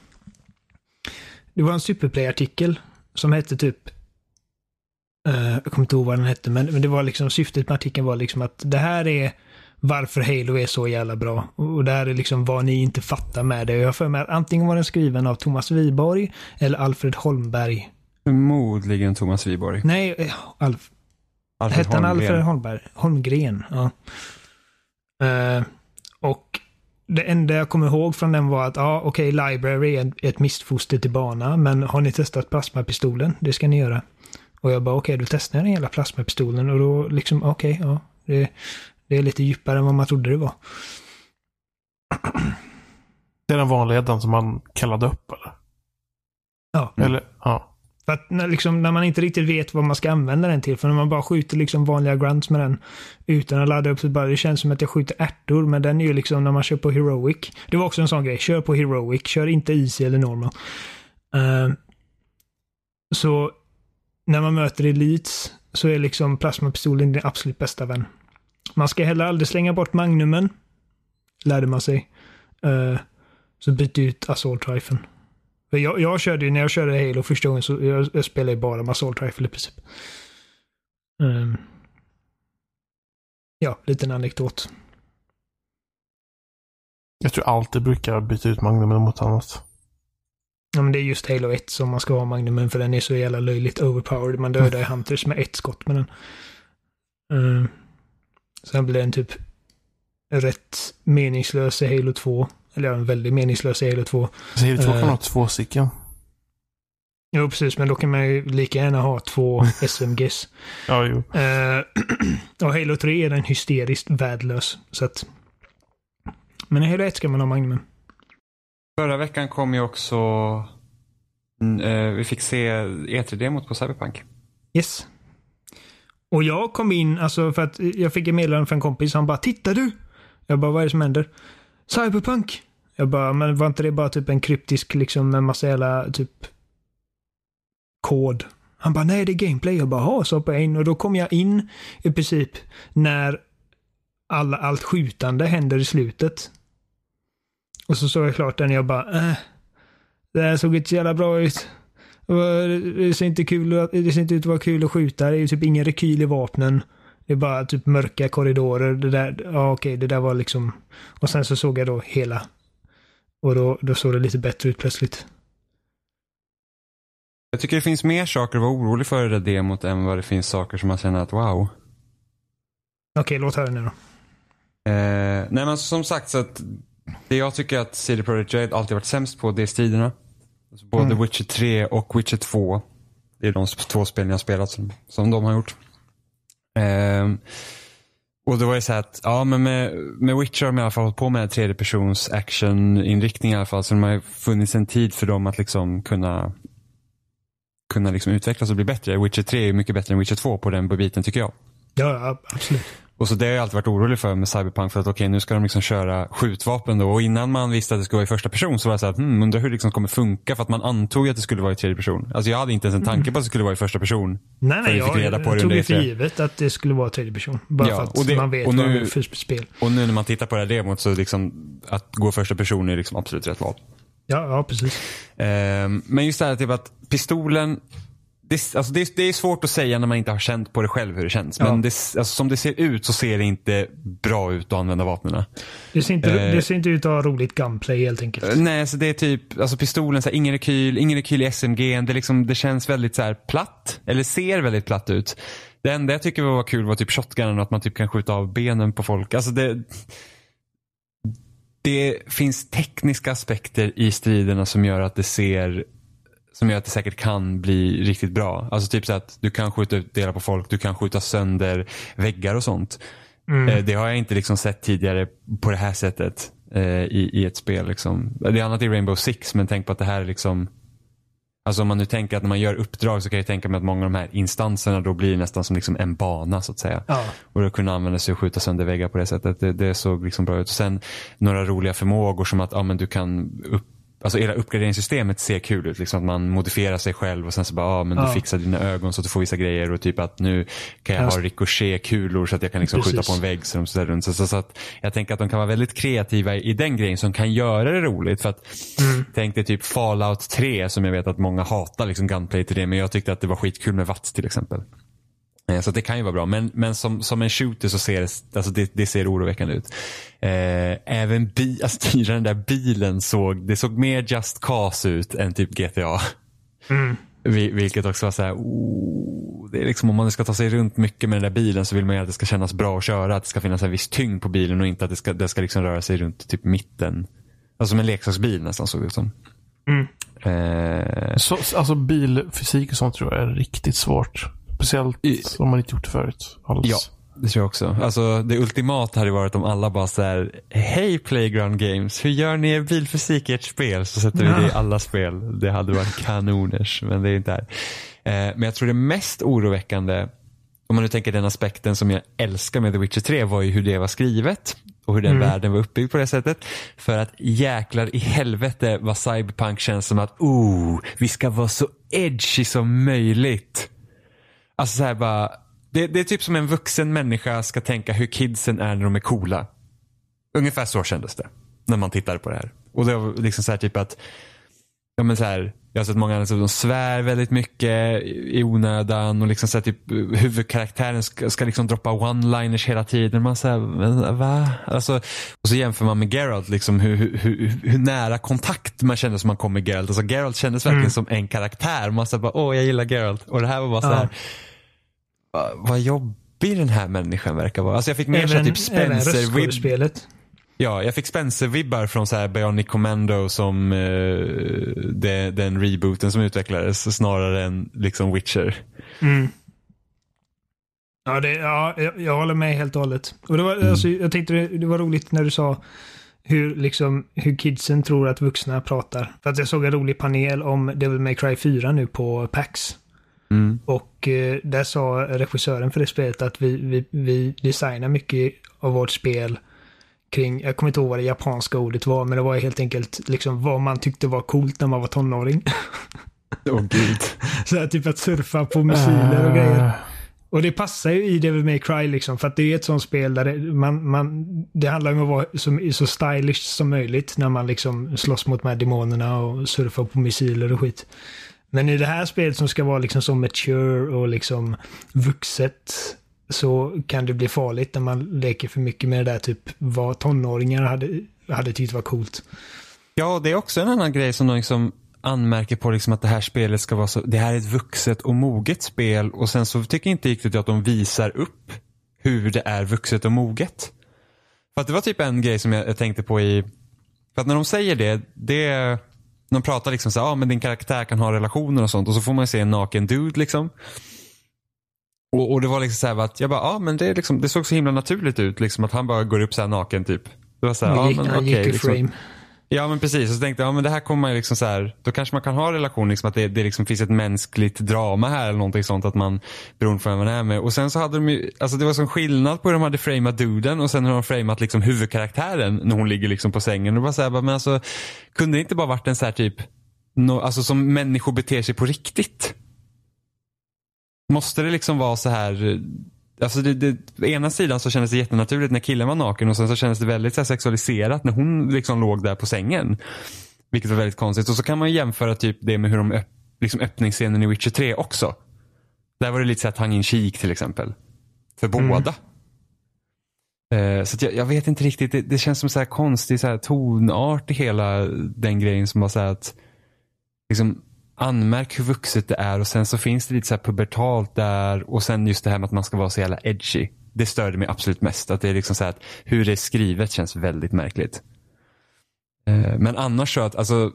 Det var en Superplay-artikel som hette typ jag kommer inte ihåg vad den hette, men, men det var liksom syftet med artikeln var liksom att det här är varför Halo är så jävla bra. Och det här är liksom vad ni inte fattar med det. Jag har för mig att antingen var den skriven av Thomas Wiborg eller Alfred Holmberg. Förmodligen Thomas Wiborg. Nej, eh, Alf... Alfred Hette han Alfred Holmberg? Holmgren, ja. Uh, och det enda jag kommer ihåg från den var att, ja okej, okay, Library är ett missfoster till bana, men har ni testat plasmapistolen? Det ska ni göra. Och jag bara, okej, okay, då testar jag den hela plasmapistolen och då liksom, okej, okay, ja. Det, det är lite djupare än vad man trodde det var. Det är den vanliga den som man kallade upp eller? Ja. Eller, ja. För att när, liksom, när man inte riktigt vet vad man ska använda den till, för när man bara skjuter liksom vanliga grunts med den utan att ladda upp så bara, det känns som att jag skjuter ärtor, men den är ju liksom när man kör på Heroic. Det var också en sån grej, kör på Heroic, kör inte Easy eller Normal. Uh, så när man möter Elites så är liksom plasmapistolen din absolut bästa vän. Man ska heller aldrig slänga bort magnumen, lärde man sig. Uh, så byt ut assault riflen. Jag, jag körde ju, när jag körde Halo första gången så jag, jag spelade ju bara med assault rifle i princip. Um, ja, liten anekdot. Jag tror alltid brukar byta ut magnumen mot annat. Ja, men det är just Halo 1 som man ska ha magnumen för den är så jävla löjligt overpowered. Man dödar ju Hunters med ett skott med den. Um, sen blir den typ rätt meningslös i Halo 2. Eller ja, väldigt meningslös i Halo 2. Så Halo 2 kan Eh. ha två stycken. Jo, precis, men då kan man ju lika gärna ha två SMGs. Ja, jo. Eh, och Halo 3 är den hysteriskt värdelös. Så att... Men i Halo 1 ska man ha magnumen. Förra veckan kom ju också... Mm, eh, vi fick se E3-demot på Cyberpunk. Yes. Och jag kom in, alltså för att jag fick ett meddelande från en kompis. Han bara “Tittar du?” Jag bara “Vad är det som händer?” “Cyberpunk!” Jag bara “Men var inte det bara typ en kryptisk liksom med massa jävla typ kod?” Han bara “Nej, det är gameplay.” Jag bara “Ha, så hoppade jag in” och då kom jag in i princip när alla, allt skjutande händer i slutet. Och så såg jag klart den och jag bara äh, Det här såg inte så jävla bra ut. Och Det ser inte kul det ser inte ut att vara kul att skjuta. Det är typ ingen rekyl i vapnen. Det är bara typ mörka korridorer. Det där, ja okej, det där var liksom... Och sen så såg jag då hela. Och då, då såg det lite bättre ut plötsligt. Jag tycker det finns mer saker att vara orolig för i det demot än vad det finns saker som man känner att wow. Okej, låt höra nu då. Eh, nej men som sagt så att det jag tycker att CD Projekt Red alltid varit sämst på det är striderna. Alltså både Mm. Witcher 3 och Witcher 2. Det är de två spelen jag har spelat som, som de har gjort. Ehm, och då var det så här att, ja men med, med Witcher har de i alla fall hållit på med tredje persons actioninriktning i alla fall. Så det har funnits en tid för dem att liksom kunna kunna liksom utvecklas och bli bättre. Witcher 3 är mycket bättre än Witcher 2 på den biten tycker jag. Ja, ja, absolut. Och så det har jag alltid varit orolig för med Cyberpunk för att okej nu ska de liksom köra skjutvapen då och innan man visste att det skulle vara i första person så var jag såhär, hmm, undrar hur det liksom kommer funka för att man antog att det skulle vara i tredje person. Alltså jag hade inte ens en tanke på att det skulle vara i första person. Nej, nej, jag, jag tog det för E3. givet att det skulle vara tredje person. Bara Ja, för att och det- man vet och vad nu- det är för spel. Och nu när man tittar på det här demot så liksom att gå första person är liksom absolut rätt val. Ja, ja, precis. Ehm, men just det här typ att pistolen det, alltså det, det är svårt att säga när man inte har känt på det själv hur det känns. Ja. Men det, alltså som det ser ut så ser det inte bra ut att använda vapnen. Det ser inte, Eh. det ser inte ut att ha roligt gunplay helt enkelt. Nej, så det är typ, alltså pistolen, så här, ingen rekyl, ingen rekyl i SMG. Det, liksom, det känns väldigt så här platt, eller ser väldigt platt ut. Det enda jag tycker var kul var typ shotgunen och att man typ kan skjuta av benen på folk. Alltså det, det finns tekniska aspekter i striderna som gör att det ser som gör att det säkert kan bli riktigt bra. Alltså typ så att du kan skjuta ut delar på folk, du kan skjuta sönder väggar och sånt. Mm. Eh, Det har jag inte liksom sett tidigare på det här sättet eh, i, i ett spel. Liksom. Det är annat i Rainbow Six men tänk på att det här är liksom Alltså om man nu tänker att när man gör uppdrag så kan jag tänka mig att många av de här instanserna då blir nästan som liksom en bana så att säga. Ja. Och då kunna använda sig och skjuta sönder väggar på det sättet. Det, det såg liksom bra ut. Och sen några roliga förmågor som att ja, men du kan upp, Alltså hela uppgraderingssystemet ser kul ut. Liksom att man modifierar sig själv och sen så bara, ja men du Ja. fixar dina ögon så att du får vissa grejer och typ att nu kan jag Ja. ha ricochetkulor så att jag kan liksom skjuta på en vägg så de så, runt. Så, så, så att jag tänker att de kan vara väldigt kreativa i, i den grejen som kan göra det roligt. För att tänk dig typ Fallout 3 som jag vet att många hatar liksom gunplay till det men jag tyckte att det var skitkul med Watts till exempel. Eh, Så det kan ju vara bra. Men, men som, som en shooter så ser det, alltså det, det ser oroväckande ut. Eh, även bi, alltså, styra den där bilen såg, det såg mer Just Cause ut än typ GTA. Mm. Vi- Vilket också var så här, oh, det är liksom om man ska ta sig runt mycket med den där bilen så vill man ju att det ska kännas bra att köra. Att det ska finnas en viss tyngd på bilen och inte att det ska, det ska liksom röra sig runt typ mitten. Alltså som en leksaksbil nästan såg det ut som. Mm. Eh, Så, alltså bilfysik och sånt tror jag är riktigt svårt. Speciellt I- om man inte gjort det förut. Alls. Ja. Det tror jag också. Alltså det ultimata hade varit om alla bara så här, hej Playground Games, hur gör ni er bilfysik i ert spel? Så sätter vi det i alla spel. Det hade varit kanoners, men det är inte här. Eh, men jag tror det mest oroväckande, om man nu tänker den aspekten som jag älskar med The Witcher 3 var ju hur det var skrivet och hur den Mm. världen var uppbyggd på det sättet. För att jäklar i helvete vad Cyberpunk känns som att, oh, vi ska vara så edgy som möjligt. Alltså så här bara, det, det är typ som en vuxen människa ska tänka hur kidsen är när de är coola. Ungefär så kändes det. När man tittade på det här. Och det var liksom så här typ att, ja men så här, jag har sett många andra som svär väldigt mycket i onödan och liksom så här typ huvudkaraktären ska, ska liksom droppa one-liners hela tiden. Man säger va? Alltså, och så jämför man med Geralt, liksom hur, hur, hur, hur nära kontakt man kände som man kom med Geralt. Alltså Geralt kändes verkligen som en karaktär. Man sa bara, åh jag gillar Geralt. Och det här var bara så Ja. här, "Va- vad jobbig den här människan verkar vara. Alltså jag fick mer så typ Spencer-vibb. Ja, jag fick Spencer-vibbar från så här Bionic Commando som eh, det, den rebooten som utvecklades snarare än liksom Witcher. Mm. Ja, det, ja jag, jag håller med helt och hållet. Och det var, Mm. alltså, jag tänkte det, det var roligt när du sa hur, liksom, hur kidsen tror att vuxna pratar. För att jag såg en rolig panel om Devil May Cry 4 nu på PAX. Mm. Och eh, där sa regissören för det spelet att vi, vi, vi designar mycket av vårt spel kring, jag kommer inte ihåg vad det japanska ordet var, men det var helt enkelt liksom vad man tyckte var coolt när man var tonåring. Åh gud. Så här, typ att surfa på missiler och grejer. Eh, Och det passar ju i Devil May Cry liksom, för att det är ett sånt spel där det, man, man, det handlar om att vara så, så stylish som möjligt när man liksom slåss mot de här demonerna och surfar på missiler och skit. Men i det här spelet som ska vara liksom så mature och liksom vuxet så kan det bli farligt när man leker för mycket med det där typ vad tonåringar hade, hade tyckt var coolt. Ja, det är också en annan grej som de liksom anmärker på liksom att det här spelet ska vara så, det här är ett vuxet och moget spel och sen så tycker jag inte riktigt att de visar upp hur det är vuxet och moget. För att det var typ en grej som jag, jag tänkte på i, för att när de säger det, det de pratar liksom så ja ah, men din karaktär kan ha relationer och sånt och så får man se en naken dude liksom. Och, och det var liksom så här att jag bara, ja men det, liksom, det såg så himla naturligt ut liksom att han bara går upp så här naken typ. Det var så här, Han ja gick, men gick i liksom. Ja men precis, och så tänkte jag, ja men det här kommer man liksom så här, då kanske man kan ha en relation, liksom att det, det liksom finns ett mänskligt drama här eller någonting sånt, att man, beroende på vem man är med. Och sen så hade de ju, alltså det var sån skillnad på hur de hade framat duden och sen hur de framat liksom huvudkaraktären när hon ligger liksom på sängen. Och var så här, bara, men alltså, kunde det inte bara varit en så här typ, no, alltså som människor beter sig på riktigt? Måste det liksom vara så här Alltså det, det, på ena sidan så kändes det jättenaturligt när killen var naken och sen så kändes det väldigt så här sexualiserat när hon liksom låg där på sängen. Vilket var väldigt konstigt. Och så kan man ju jämföra typ det med hur de öpp, liksom öppningsscenen i Witcher 3 också. Där var det lite så här tongue in cheek till exempel. För båda. Eh, så att jag, jag vet inte riktigt, det, det känns som så här konstig så här tonart i hela den grejen som var så här att liksom anmärk hur vuxet det är och sen så finns det lite så pubertalt där och sen just det här med att man ska vara så jävla edgy. Det störde mig absolut mest. Att det är liksom så att hur det är skrivet känns väldigt märkligt. Eh, Men annars så att, alltså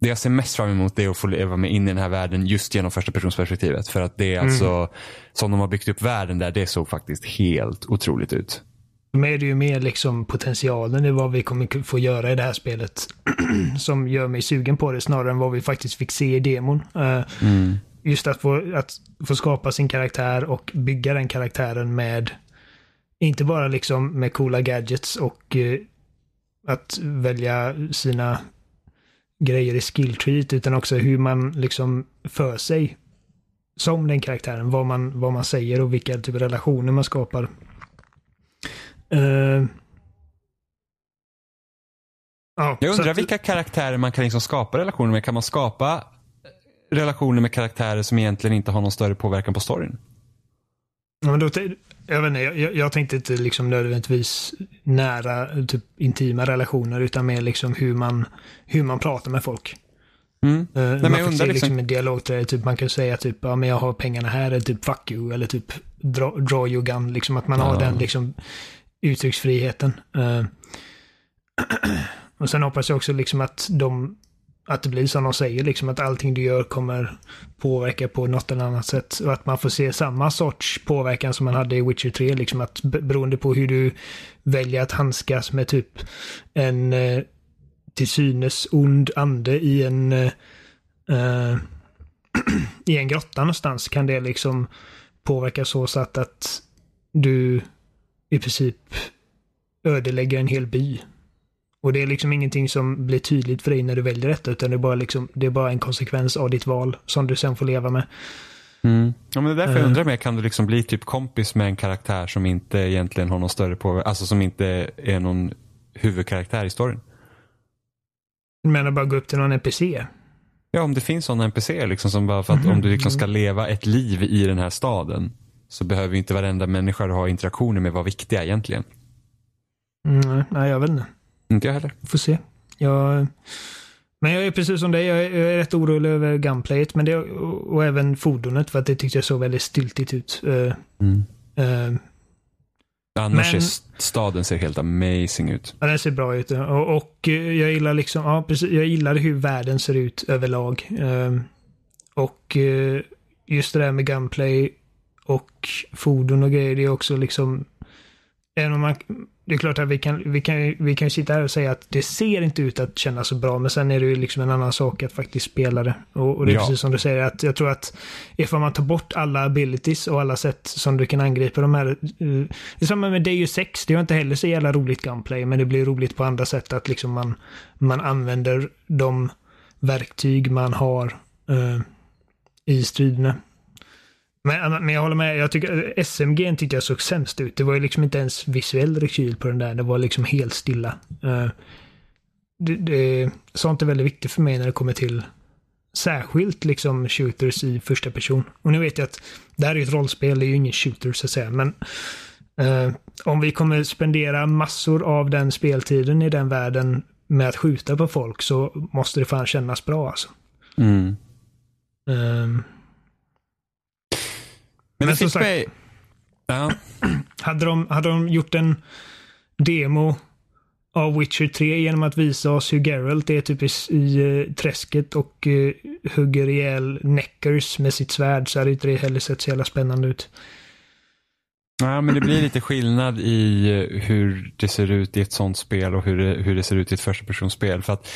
det jag ser mest fram emot är att få leva mig in i den här världen just genom första personsperspektivet. För att det är alltså, som de har byggt upp världen där, det såg faktiskt helt otroligt ut. Men är det ju mer liksom potentialen i vad vi kommer få göra i det här spelet som gör mig sugen på det snarare än vad vi faktiskt fick se i demon. Eh, Just att få, att få skapa sin karaktär och bygga den karaktären med inte bara liksom med coola gadgets och eh, att välja sina grejer i skilltreet utan också hur man liksom för sig som den karaktären. Vad man, vad man säger och vilka typ av relationer man skapar. Eh, ja, Jag undrar att- vilka karaktärer man kan liksom skapa relationer med. Kan man skapa relationer med karaktärer som egentligen inte har någon större påverkan på storyn? Ja, men då, jag, vet inte, jag, jag tänkte inte liksom nödvändigtvis nära, typ intima relationer, utan mer liksom hur man, hur man pratar med folk. Mm. Uh, men man fick undrar se liksom- liksom en dialog där typ, man kan säga typ, ja men jag har pengarna här, eller typ fuck you, eller typ draw, draw your gun, liksom att man har Ja. den liksom uttrycksfriheten. Uh, och sen hoppas jag också liksom att de att det blir som de säger, liksom att allting du gör kommer påverka på något eller annat sätt. Och att man får se samma sorts påverkan som man hade i Witcher 3, liksom att beroende på hur du väljer att handskas med typ en eh, till synes ond ande i en eh, i en grotta någonstans kan det liksom påverka så att, att du i princip ödelägger en hel by. Och det är liksom ingenting som blir tydligt för dig när du väljer detta, utan det är bara, liksom, det är bara en konsekvens av ditt val som du sen får leva med. Mm. Ja, men det är därför jag eh. undrar mer, kan du liksom bli typ kompis med en karaktär som inte egentligen har någon större påverkan, alltså som inte är någon huvudkaraktär i storyn? Du menar bara gå upp till någon NPC? Ja, om det finns sådana NPC liksom som bara för att mm. om du liksom ska leva ett liv i den här staden så behöver inte varenda människa du har interaktioner med vara viktiga egentligen. Mm, nej, jag vet inte. Inte jag heller. Får se. Jag... Men jag är precis som dig, jag är, jag är rätt orolig över gunplayet men det, och, och även fordonet för att det tyckte jag såg väldigt stiltigt ut. Uh, mm. uh, Annars men, staden ser helt amazing ut. Ja, den ser bra ut. Och, och jag gillar liksom, ja precis, jag gillar hur världen ser ut överlag. Uh, och just det där med gunplay och fordon och grejer, det är också liksom, även om man det är klart att vi kan, vi kan, vi kan sitta här och säga att det ser inte ut att kännas så bra, men sen är det ju liksom en annan sak att faktiskt spela det. Och, och det är ja. precis som du säger, att jag tror att ifall man tar bort alla abilities och alla sätt som du kan angripa de här. Uh, det är samma med Deus 6, det är inte heller så jävla roligt gunplay, men det blir roligt på andra sätt att liksom man, man använder de verktyg man har uh, i striderna. Men, men jag håller med. Jag tycker SMG tyckte jag såg sämst ut. Det var ju liksom inte ens visuell rekyl på den där. Det var liksom helt stilla. Uh, det, det, sånt är väldigt viktigt för mig när det kommer till särskilt liksom shooters i första person. Och nu vet jag att det här är ett rollspel, det är ju ingen shooter så att säga. Men uh, om vi kommer spendera massor av den speltiden i den världen med att skjuta på folk så måste det fan kännas bra alltså. Mm. Um, men, Men som sagt, mig... ja. hade, de, hade de gjort en demo av Witcher 3 genom att visa oss hur Geralt är typ i, i uh, träsket och uh, hugger ihjäl Neckers med sitt svärd så hade inte det heller sett så jävla spännande ut. Ja, men det blir lite skillnad i eh, hur det ser ut i ett sånt spel och hur det, hur det ser ut i ett första personspel. För att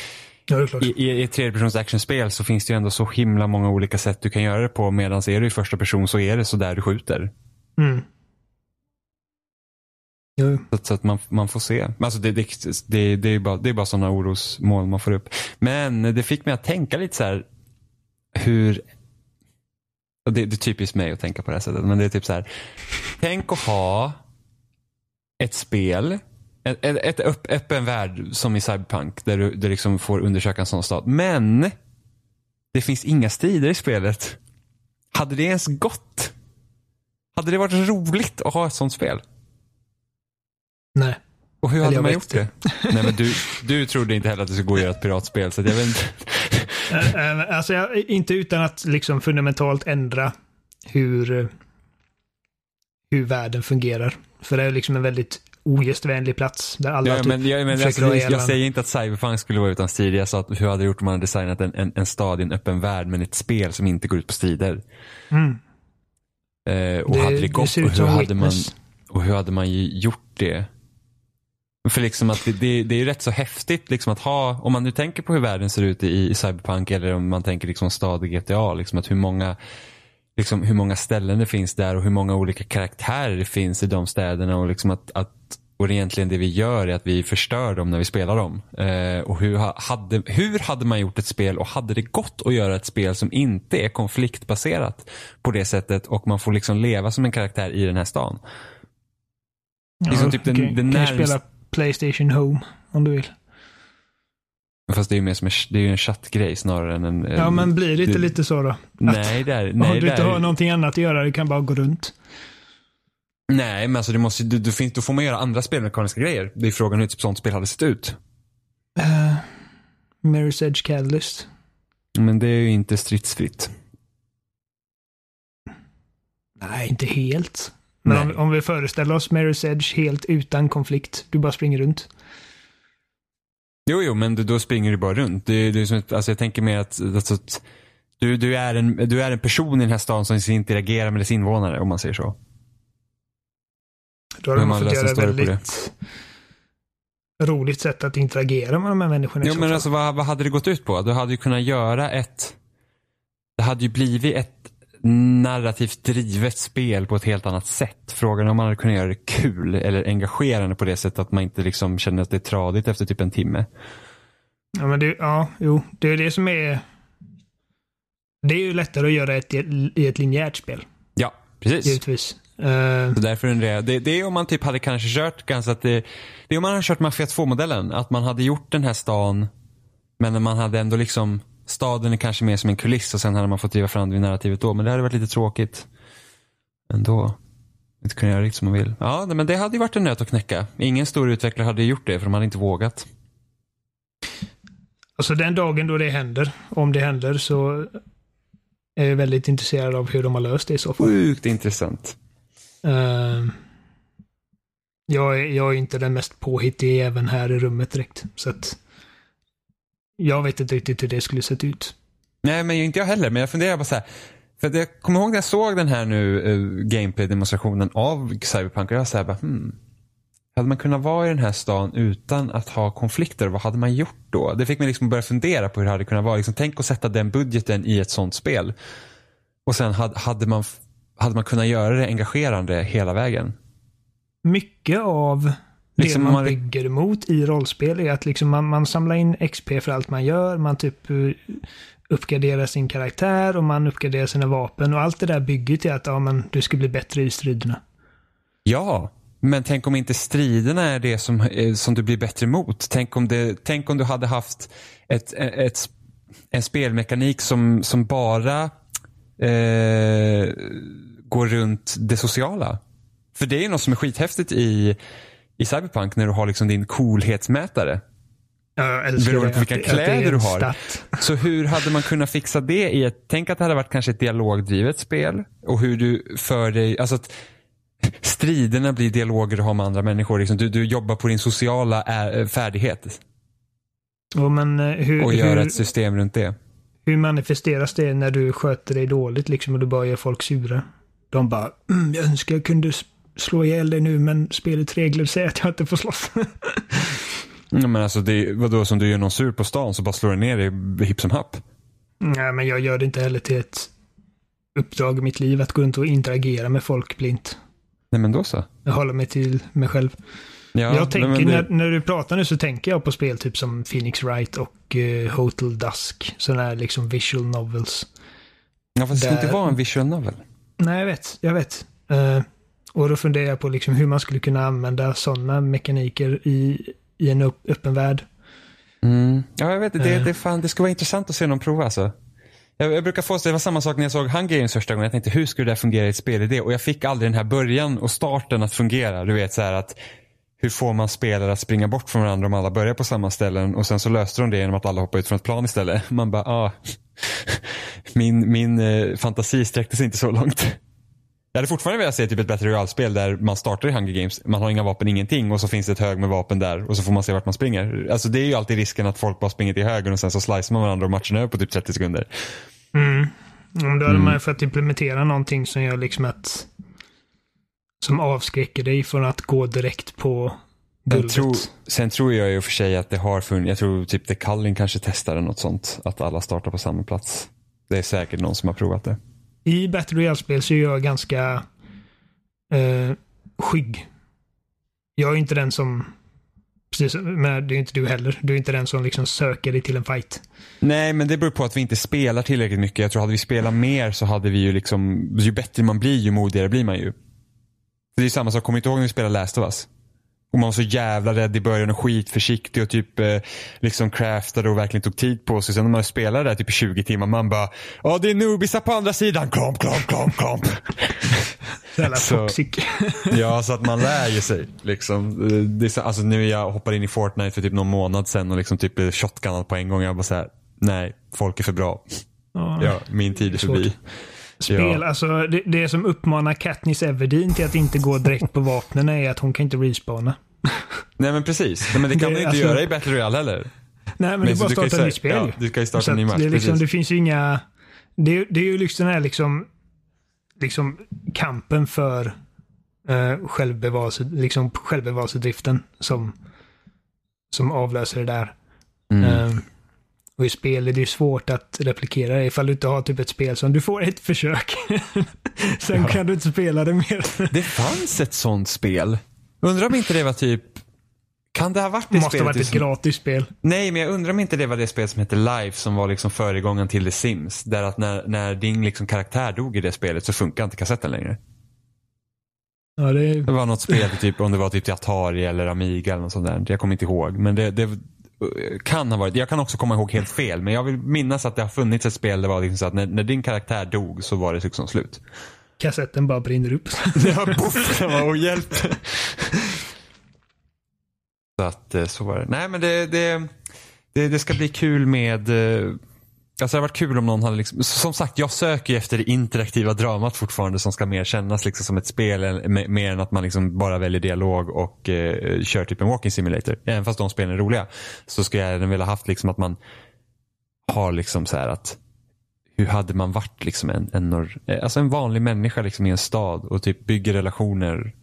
Ja, I, I ett tredjepersons actionspel så finns det ju ändå så himla många olika sätt du kan göra det på. Medan är du i första person så är det så där du skjuter. Mm. Så, så, att man, man får se. Alltså det, det, det, det är bara, det är bara sådana orosmål man får upp. Men det fick mig att tänka lite så här hur det, det är typiskt mig att tänka på det här sättet. Men det är typ så här. Tänk att ha ett spel ett, ett, ett öppen värld som i Cyberpunk där du, där liksom får undersöka en sån stad. Men det finns inga strider i spelet. Hade det ens gått? Hade det varit roligt att ha ett sånt spel? Nej. Och hur hade man gjort det? Nej men du, du trodde inte heller att det skulle gå att göra ett piratspel så jag vet inte. Eh, eh, alltså jag, inte utan att liksom fundamentalt ändra hur, hur världen fungerar. För det är liksom en väldigt ogästvänlig plats. Där alla ja, typ men, ja, men alltså, jag säger inte att Cyberpunk skulle vara utan strider. Jag sa att hur hade det gjort om man hade designat en, en, en stad i en öppen värld men ett spel som inte går ut på strider. Mm. Eh, och det, hade det gått det och hur hade, man, och hur hade man gjort det? För liksom att det, det, det, är rätt så häftigt liksom att ha, om man nu tänker på hur världen ser ut i, i Cyberpunk eller om man tänker liksom stad i GTA, liksom att hur många liksom hur många ställen det finns där och hur många olika karaktärer det finns i de städerna och liksom att, att och egentligen det vi gör är att vi förstör dem när vi spelar dem. Eh, och hur hade, hur hade man gjort ett spel och hade det gått att göra ett spel som inte är konfliktbaserat på det sättet och man får liksom leva som en karaktär i den här stan. Ja, liksom typ den, okay. den. Kan spela Playstation Home om du vill. Fast det är ju mer som en, det är en chattgrej snarare än en... Ja, men blir det inte lite så då? nej, det är, nej, Om du inte har någonting annat att göra, du kan bara gå runt. Nej, men alltså det måste, du, du, finns, då får man göra andra spelmekaniska grejer. Det är frågan hur ett sånt spel hade sett ut. Uh, Mirror's Edge Catalyst. Men det är ju inte stridsfritt. Nej, inte helt. Men om, om, vi föreställer oss Mirror's Edge helt utan konflikt. Du bara springer runt. Jo, jo, men du, då springer du bara runt. Det, det är som ett, alltså jag tänker mer att, alltså, du, du, är en, du är en person i den här stan som interagerar med dess invånare, om man säger så. Då hade man fått göra väldigt roligt sätt att interagera med de här människorna Jo, men alltså vad, vad hade det gått ut på? Du hade ju kunnat göra ett... Det hade ju blivit ett narrativt drivet spel på ett helt annat sätt. Frågan är om man hade kunnat göra det kul eller engagerande på det sättet att man inte liksom känner att det är tradigt efter typ en timme. Ja, men det, ja, jo, det är det som är... Det är ju lättare att göra ett, i ett linjärt spel, Ja, precis. givetvis. Eh, Så därför undrar jag, det, det är om man typ hade kanske kört ganska att det, det är om man hade kört Mafia 2-modellen. Att man hade gjort den här stan, men man hade ändå liksom, staden är kanske mer som en kuliss och sen hade man fått driva fram det i narrativet då. Men det hade varit lite tråkigt ändå. Inte kunna göra riktigt som man vill. Ja, men det hade ju varit en nöt att knäcka. Ingen stor utvecklare hade gjort det för de hade inte vågat. alltså den dagen då det händer, om det händer, så är jag väldigt intresserad av hur de har löst det i så fall. Sjukt intressant. Eh, jag, är, jag är inte den mest påhittiga även här i rummet direkt. Så att jag vet inte riktigt hur det skulle sett ut. Nej, men inte jag heller. Men jag funderar bara så här. För jag kommer ihåg när jag såg den här nu uh, gameplay-demonstrationen av Cyberpunk och jag var så här bara, hmm. Hade man kunnat vara i den här stan utan att ha konflikter, vad hade man gjort då? Det fick mig liksom börja fundera på hur det hade kunnat vara. Liksom, tänk att sätta den budgeten i ett sånt spel. Och sen hade, hade, man, hade man kunnat göra det engagerande hela vägen. Mycket av Liksom det man, man- bygger emot i rollspel är att liksom man, man samlar in XP för allt man gör. Man typ eh, uppgraderar sin karaktär och man uppgraderar sina vapen. Och allt det där bygger till att ja, men, du ska bli bättre i striderna. Ja, men tänk om inte striderna är det som, eh, som du blir bättre mot. Tänk om, det, tänk om du hade haft ett, ett, en spelmekanik som, som bara eh, går runt det sociala. För det är något som är skithäftigt i, i Cyberpunk när du har liksom din coolhetsmätare. Jag älskar Beroende på vilka det- är kläder du har. stat. Så hur hade man kunnat fixa det i ett, tänk att det hade varit kanske ett dialogdrivet spel och hur du för dig, alltså att striderna blir dialoger du har med andra människor. Liksom, du, du jobbar på din sociala äh, färdighet Ja, men eh, hur, och gör hur, ett system runt det. hur manifesteras det när du sköter dig dåligt liksom och du bara gör folk sura? De bara, mm, jag önskar jag kunde slå ihjäl dig nu men spelets regler säger att jag inte får slåss. Ja, men alltså det, vadå, som du gör någon sur på stan så bara slår du ner dig hipp som happ. Nej, men jag gör det inte heller till ett uppdrag i mitt liv att gå runt och interagera med folk blint. Nej men då så. Jag håller mig till mig själv. Ja, jag tänker, nej, det- när, när du pratar nu så tänker jag på spel typ som Phoenix Wright och uh, Hotel Dusk. Sådana här liksom visual novels. Ja, fast det ska där- inte vara en visual novel. Nej, jag vet. Jag vet. Eh, och då funderar jag på liksom hur man skulle kunna använda sådana mekaniker i, i en upp, öppen värld. Mm. Ja, jag vet det, det, Eh. det, fan, det skulle vara intressant att se någon prova alltså. Jag, jag brukar få det var samma sak när jag såg Hunger Games första gången. Jag tänkte hur skulle det här fungera i ett spelidé? Och jag fick aldrig den här början och starten att fungera. Du vet så här att hur får man spelare att springa bort från varandra om alla börjar på samma ställen och sen så löste de det genom att alla hoppar ut från ett plan istället. Man bara, ah. Min, min eh, fantasi sträckte sig inte så långt. Jag hade fortfarande velat se typ ett Battle Royale-spel där man startar i Hunger Games, man har inga vapen, ingenting och så finns det ett hög med vapen där och så får man se vart man springer. Alltså det är ju alltid risken att folk bara springer till höger och sen så slicear man varandra och matchen över på typ 30 sekunder. Mm. Om då hade man fått implementera någonting som gör liksom att som avskräcker dig från att gå direkt på Sen, guldet. tro, sen tror jag ju för sig att det har funnits, jag tror typ The Culling kanske testade något sånt, att alla startar på samma plats. Det är säkert någon som har provat det. I Battle Royale-spel så är jag ganska eh, skygg. Jag är inte den som Precis, men det är inte du heller. Du är inte den som liksom söker dig till en fight. Nej, men det beror på att vi inte spelar tillräckligt mycket. Jag tror hade vi spelat mer så hade vi ju liksom, ju bättre man blir ju modigare blir man ju. Det är samma sak, kommer inte ihåg när vi spelade Last of Us? Och man var så jävla rädd i början och skitförsiktig och typ eh, liksom craftade och verkligen tog tid på sig. Sen när man spelade där typ i 20 timmar, man bara Ja det är noobisar på andra sidan, klomp, klomp, klomp, klomp. Så jävla toxic. ja, så att man lär ju sig. Liksom. Eh, Det är så, alltså, nu jag hoppade in i Fortnite för typ någon månad sen och liksom typ shotgunnat på en gång. Jag bara såhär, nej, folk är för bra. Ja. Ja, min tid är Svårt. Spel, Ja. alltså det, det som uppmanar Katniss Everdeen till att inte gå direkt på vapnen är att hon kan inte respawna. Nej men precis. Nej, men det kan Det- du inte alltså- göra i Battle Royale heller. Nej, men, det är bara du kan ju att starta ett nytt spel. ja, du kan ju starta en ny match, Det, liksom, det finns ju inga... Det, det är ju liksom den här liksom, liksom kampen för självbevarelse, liksom självbevarelsedriften som, som avlöser det där. Mm. Eh, och i spel är det ju svårt att replikera det ifall du inte har typ ett spel som du får ett försök. Sen Ja. kan du inte spela det mer. Det fanns ett sånt spel. Undrar om inte det var typ kan det ha varit det måste ha varit ett som- gratis spel. Nej, men jag undrar om inte det var det spel som hette Life som var liksom föregångaren till The Sims. Där att när, när din liksom karaktär dog i det spelet så funkar inte kassetten längre. Ja, det Det var något spel, typ, om det var typ Atari eller Amiga eller något sånt där. Jag kommer inte ihåg. Men det, det kan ha varit, jag kan också komma ihåg helt fel. Men jag vill minnas att det har funnits ett spel där det var liksom så att när, när din karaktär dog så var det liksom slut. kassetten bara brinner upp. Ja, poff, det var hjälp. Så att eh, så var det. Nej men det, det, det, det ska bli kul med eh, Alltså det hade varit kul om någon hade liksom, som sagt jag söker ju efter det interaktiva dramat fortfarande som ska mer kännas liksom som ett spel mer än att man liksom bara väljer dialog och eh, kör typ en walking simulator. Även fast de spelen är roliga. Så skulle jag även vilja haft liksom att man har liksom så här att hur hade man varit liksom en, en, eh, alltså en vanlig människa liksom i en stad och typ bygger relationer.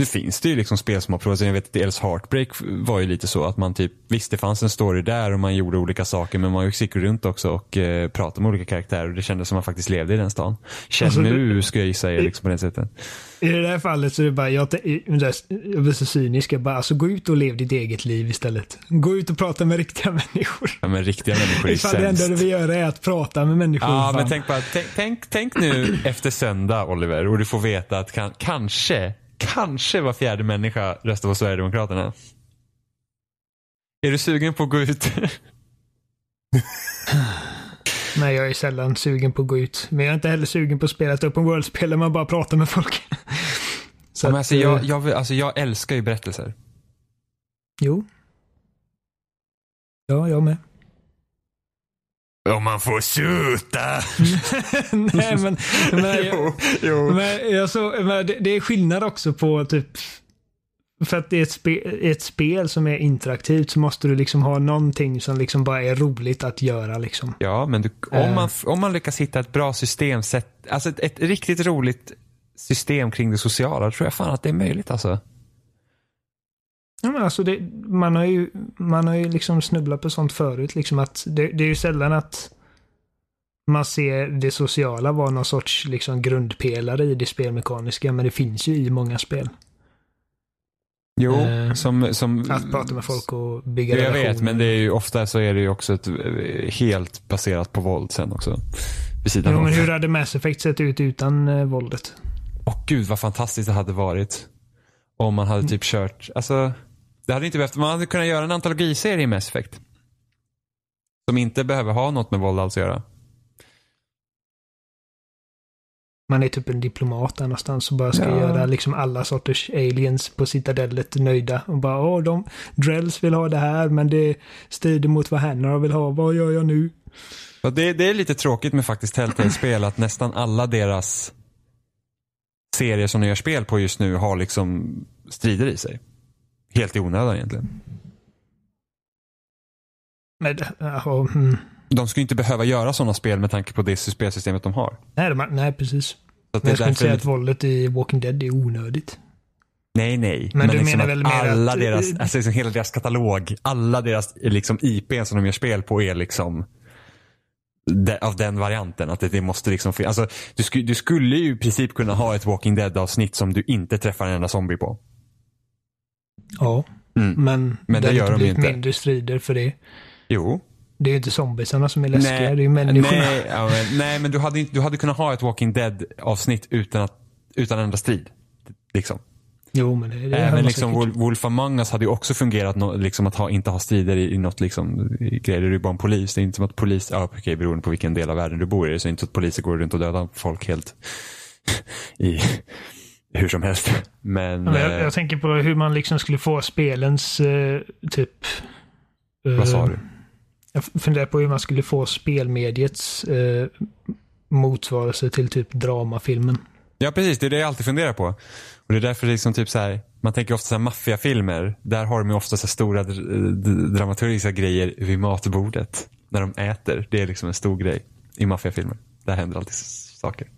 Det finns det ju liksom spel som har provat. Jag vet att Els Heartbreak var ju lite så att man typ, visst det fanns en story där och man gjorde olika saker men man gick runt också och eh, pratade med olika karaktärer och det kändes som man faktiskt levde i den stan. Alltså, Shenmue skulle jag ju säga liksom på det sättet. I det här fallet så är det bara, jag, jag blir så cynisk. Jag bara, alltså gå ut och lev ditt eget liv istället. Gå ut och prata med riktiga människor. Ja men riktiga människor är Ifall det enda sämst. du vill göra är att prata med människor. Ja, fan. men tänk, bara, tänk, tänk, tänk nu efter söndag Oliver och du får veta att kan, kanske, kanske var fjärde människa röstar på Sverigedemokraterna. Är du sugen på att gå ut? Nej, jag är sällan sugen på att gå ut. Men jag är inte heller sugen på att spela ett open world-spel där man bara pratar med folk. Så men att, alltså, jag, eh, jag, alltså, jag älskar ju berättelser. Jo. Ja, jag med. Om man får skjuta. Nej, men, men, jo, jo. men, jag så, men det, det är skillnad också på typ för att det är ett, spe, ett spel som är interaktivt så måste du liksom ha någonting som liksom bara är roligt att göra liksom. Ja, men du, om, Eh. man, om man lyckas hitta ett bra system, alltså ett, ett riktigt roligt system kring det sociala, tror jag fan att det är möjligt alltså. Ja, men alltså det, man har ju, man har ju liksom snubblat på sånt förut. Liksom att det, det är ju sällan att man ser det sociala vara någon sorts liksom grundpelare i det spelmekaniska. Men det finns ju i många spel. Jo, Eh, som, som, Att prata med folk och bygga Ja, jag relationer. vet, men det är ju ofta så är det ju också ett, eh, helt baserat på våld sen också. Vid sidan Jo, men hur hade Mass Effect sett ut utan eh, våldet? Åh gud vad fantastiskt det hade varit. Om man hade typ kört, alltså. Det hade inte behövt, man hade kunnat göra en antologiserie i Mass Effect. Som inte behöver ha något med våld alls att göra. Man är typ en diplomat där någonstans och bara ska Ja. göra liksom alla sorters aliens på citadellet nöjda. Och bara åh, de Drells vill ha det här men det strider mot vad Hanna vill ha. Vad gör jag nu? Det, det är lite tråkigt med faktiskt Telltale-spel att nästan alla deras serier som de gör spel på just nu har liksom strider i sig. Helt i onödan egentligen. Men, ja, mm. De skulle inte behöva göra sådana spel med tanke på det spelsystemet de har. nej, de, nej, precis. Men jag skulle inte säga att våldet i Walking Dead är onödigt. Nej, nej. Men du liksom menar väl mer alla att- deras, alltså liksom hela deras katalog, alla deras liksom IP som de gör spel på är liksom de, av den varianten. Att det, det måste liksom alltså, du, sku, du skulle ju i princip kunna ha ett Walking Dead avsnitt som du inte träffar en enda zombie på. Ja, Mm. men, Men det hade gör de inte. mindre strider för det. Jo. Det är ju inte zombiesarna som är läskiga, det är ju människorna. nej, ja, men, nej, men du hade, inte- du hade kunnat ha ett Walking Dead avsnitt utan, att, utan enda strid. Liksom. Jo, men det, det Även man liksom säkert. Wolf, Among Us hade ju också fungerat no, liksom att ha, inte ha strider i, i något liksom, i grejer. Det är ju bara en polis. Det är inte som att polis, ja okej beroende på vilken del av världen du bor i. Så är det inte att poliser går runt och dödar folk helt i hur som helst. Men, men jag, eh, jag tänker på hur man liksom skulle få spelens eh, typ... eh, vad sa du? Jag funderar på hur man skulle få spelmediets eh, motsvarelse till typ dramafilmen. Ja precis, det är det jag alltid funderar på. Och det är därför liksom typ så här, man tänker ofta så här maffiafilmer. Där har de ju ofta så stora dramaturgiska grejer vid matbordet. När de äter. Det är liksom en stor grej i maffiafilmer. Där händer alltid saker.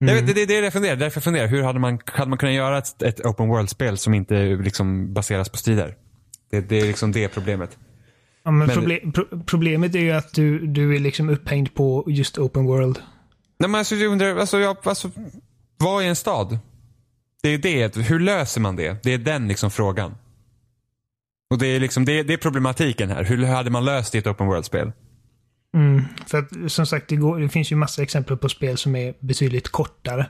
Vet, det, det, det är det jag funderar. Därför funderar. Hur hade man, hade man kunnat göra ett, ett open world-spel som inte liksom baseras på strider? Det, det är liksom det problemet. Ja, men Men- proble- pro- problemet är ju att du, du är liksom upphängd på just open world. Nej, men alltså, jag undrar, alltså, jag, alltså, vad är en stad? Det är det. Hur löser man det? Det är den liksom frågan. Och det är liksom, det, det är problematiken här. Hur hade man löst det i ett open world-spel? Mm. För att som sagt, det, går, det finns ju massa exempel på spel som är betydligt kortare.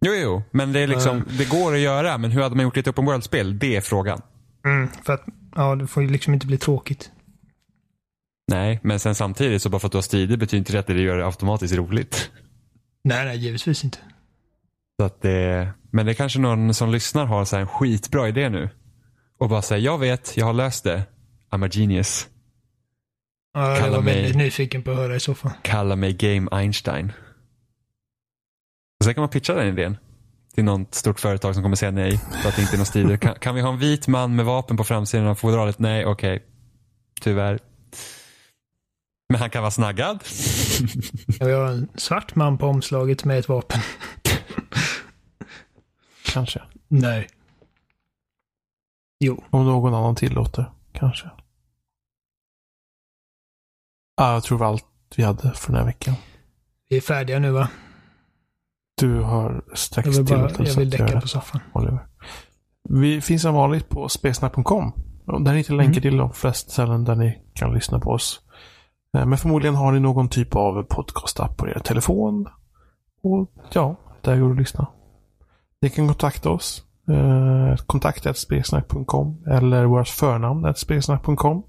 Jo, jo, men det är liksom, det går att göra, men hur hade man gjort ett open world-spel? Det är frågan. Mm. För att, ja, det får ju liksom inte bli tråkigt. Nej, men sen samtidigt så bara för att du har strider betyder inte det att det gör det automatiskt roligt. Nej, nej, givetvis inte. Så att det, men det är kanske någon som lyssnar har så här en skitbra idé nu. Och bara säger, jag vet, jag har löst det. I'm a genius. Ja, jag Kalla var mig- väldigt nyfiken på att höra i så fall. Kalla mig Game Einstein. Och sen kan man pitcha den idén. Till något stort företag som kommer säga nej. För att det inte är någon strider. Kan, kan vi ha en vit man med vapen på framsidan av fodralet? Nej, okej. Tyvärr. Men han kan vara snaggad. Jag har en svart man på omslaget med ett vapen. Kanske. Nej. Jo. Om någon annan tillåter. Kanske. Ja, jag tror det var allt vi hade för den här veckan. Vi är färdiga nu va? Du har strax Jag vill, bara, tillåtelse jag vill däcka på soffan. Oliver. Vi finns som vanligt på spelsnack.com. Och Där hittar länkar Mm. till de flesta ställen där ni kan lyssna på oss. Eh, Men förmodligen har ni någon typ av podcast-app på er telefon. Och ja, där går det att lyssna. Ni kan kontakta oss. Eh, kontakta spelsnack.com eller vårt förnamn spelsnack.com.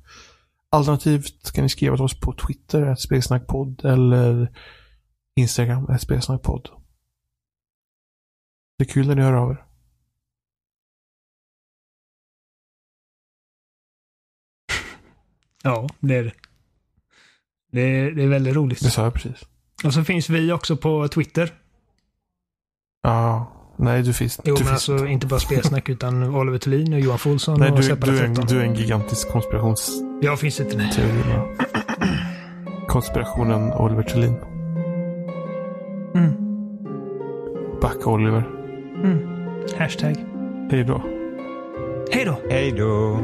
Alternativt kan ni skriva till oss på Twitter, spelsnackpodd eller Instagram, spelsnackpodd. Det är kul när ni hör av er. Ja, det är det. Det är, det är väldigt roligt. Det sa jag precis. Och så finns vi också på Twitter. Ja, nej du finns, Jo, du men finns alltså inte bara spelsnack utan Oliver Thulin och Johan Folsson Nej, och du, du, är en, 13. du är en gigantisk konspirationsteori. Jag finns inte nej. Konspirationen Oliver Thulin. Mm. Backa Oliver. Mm. Hashtag. Hej då. Hej då! Hej då.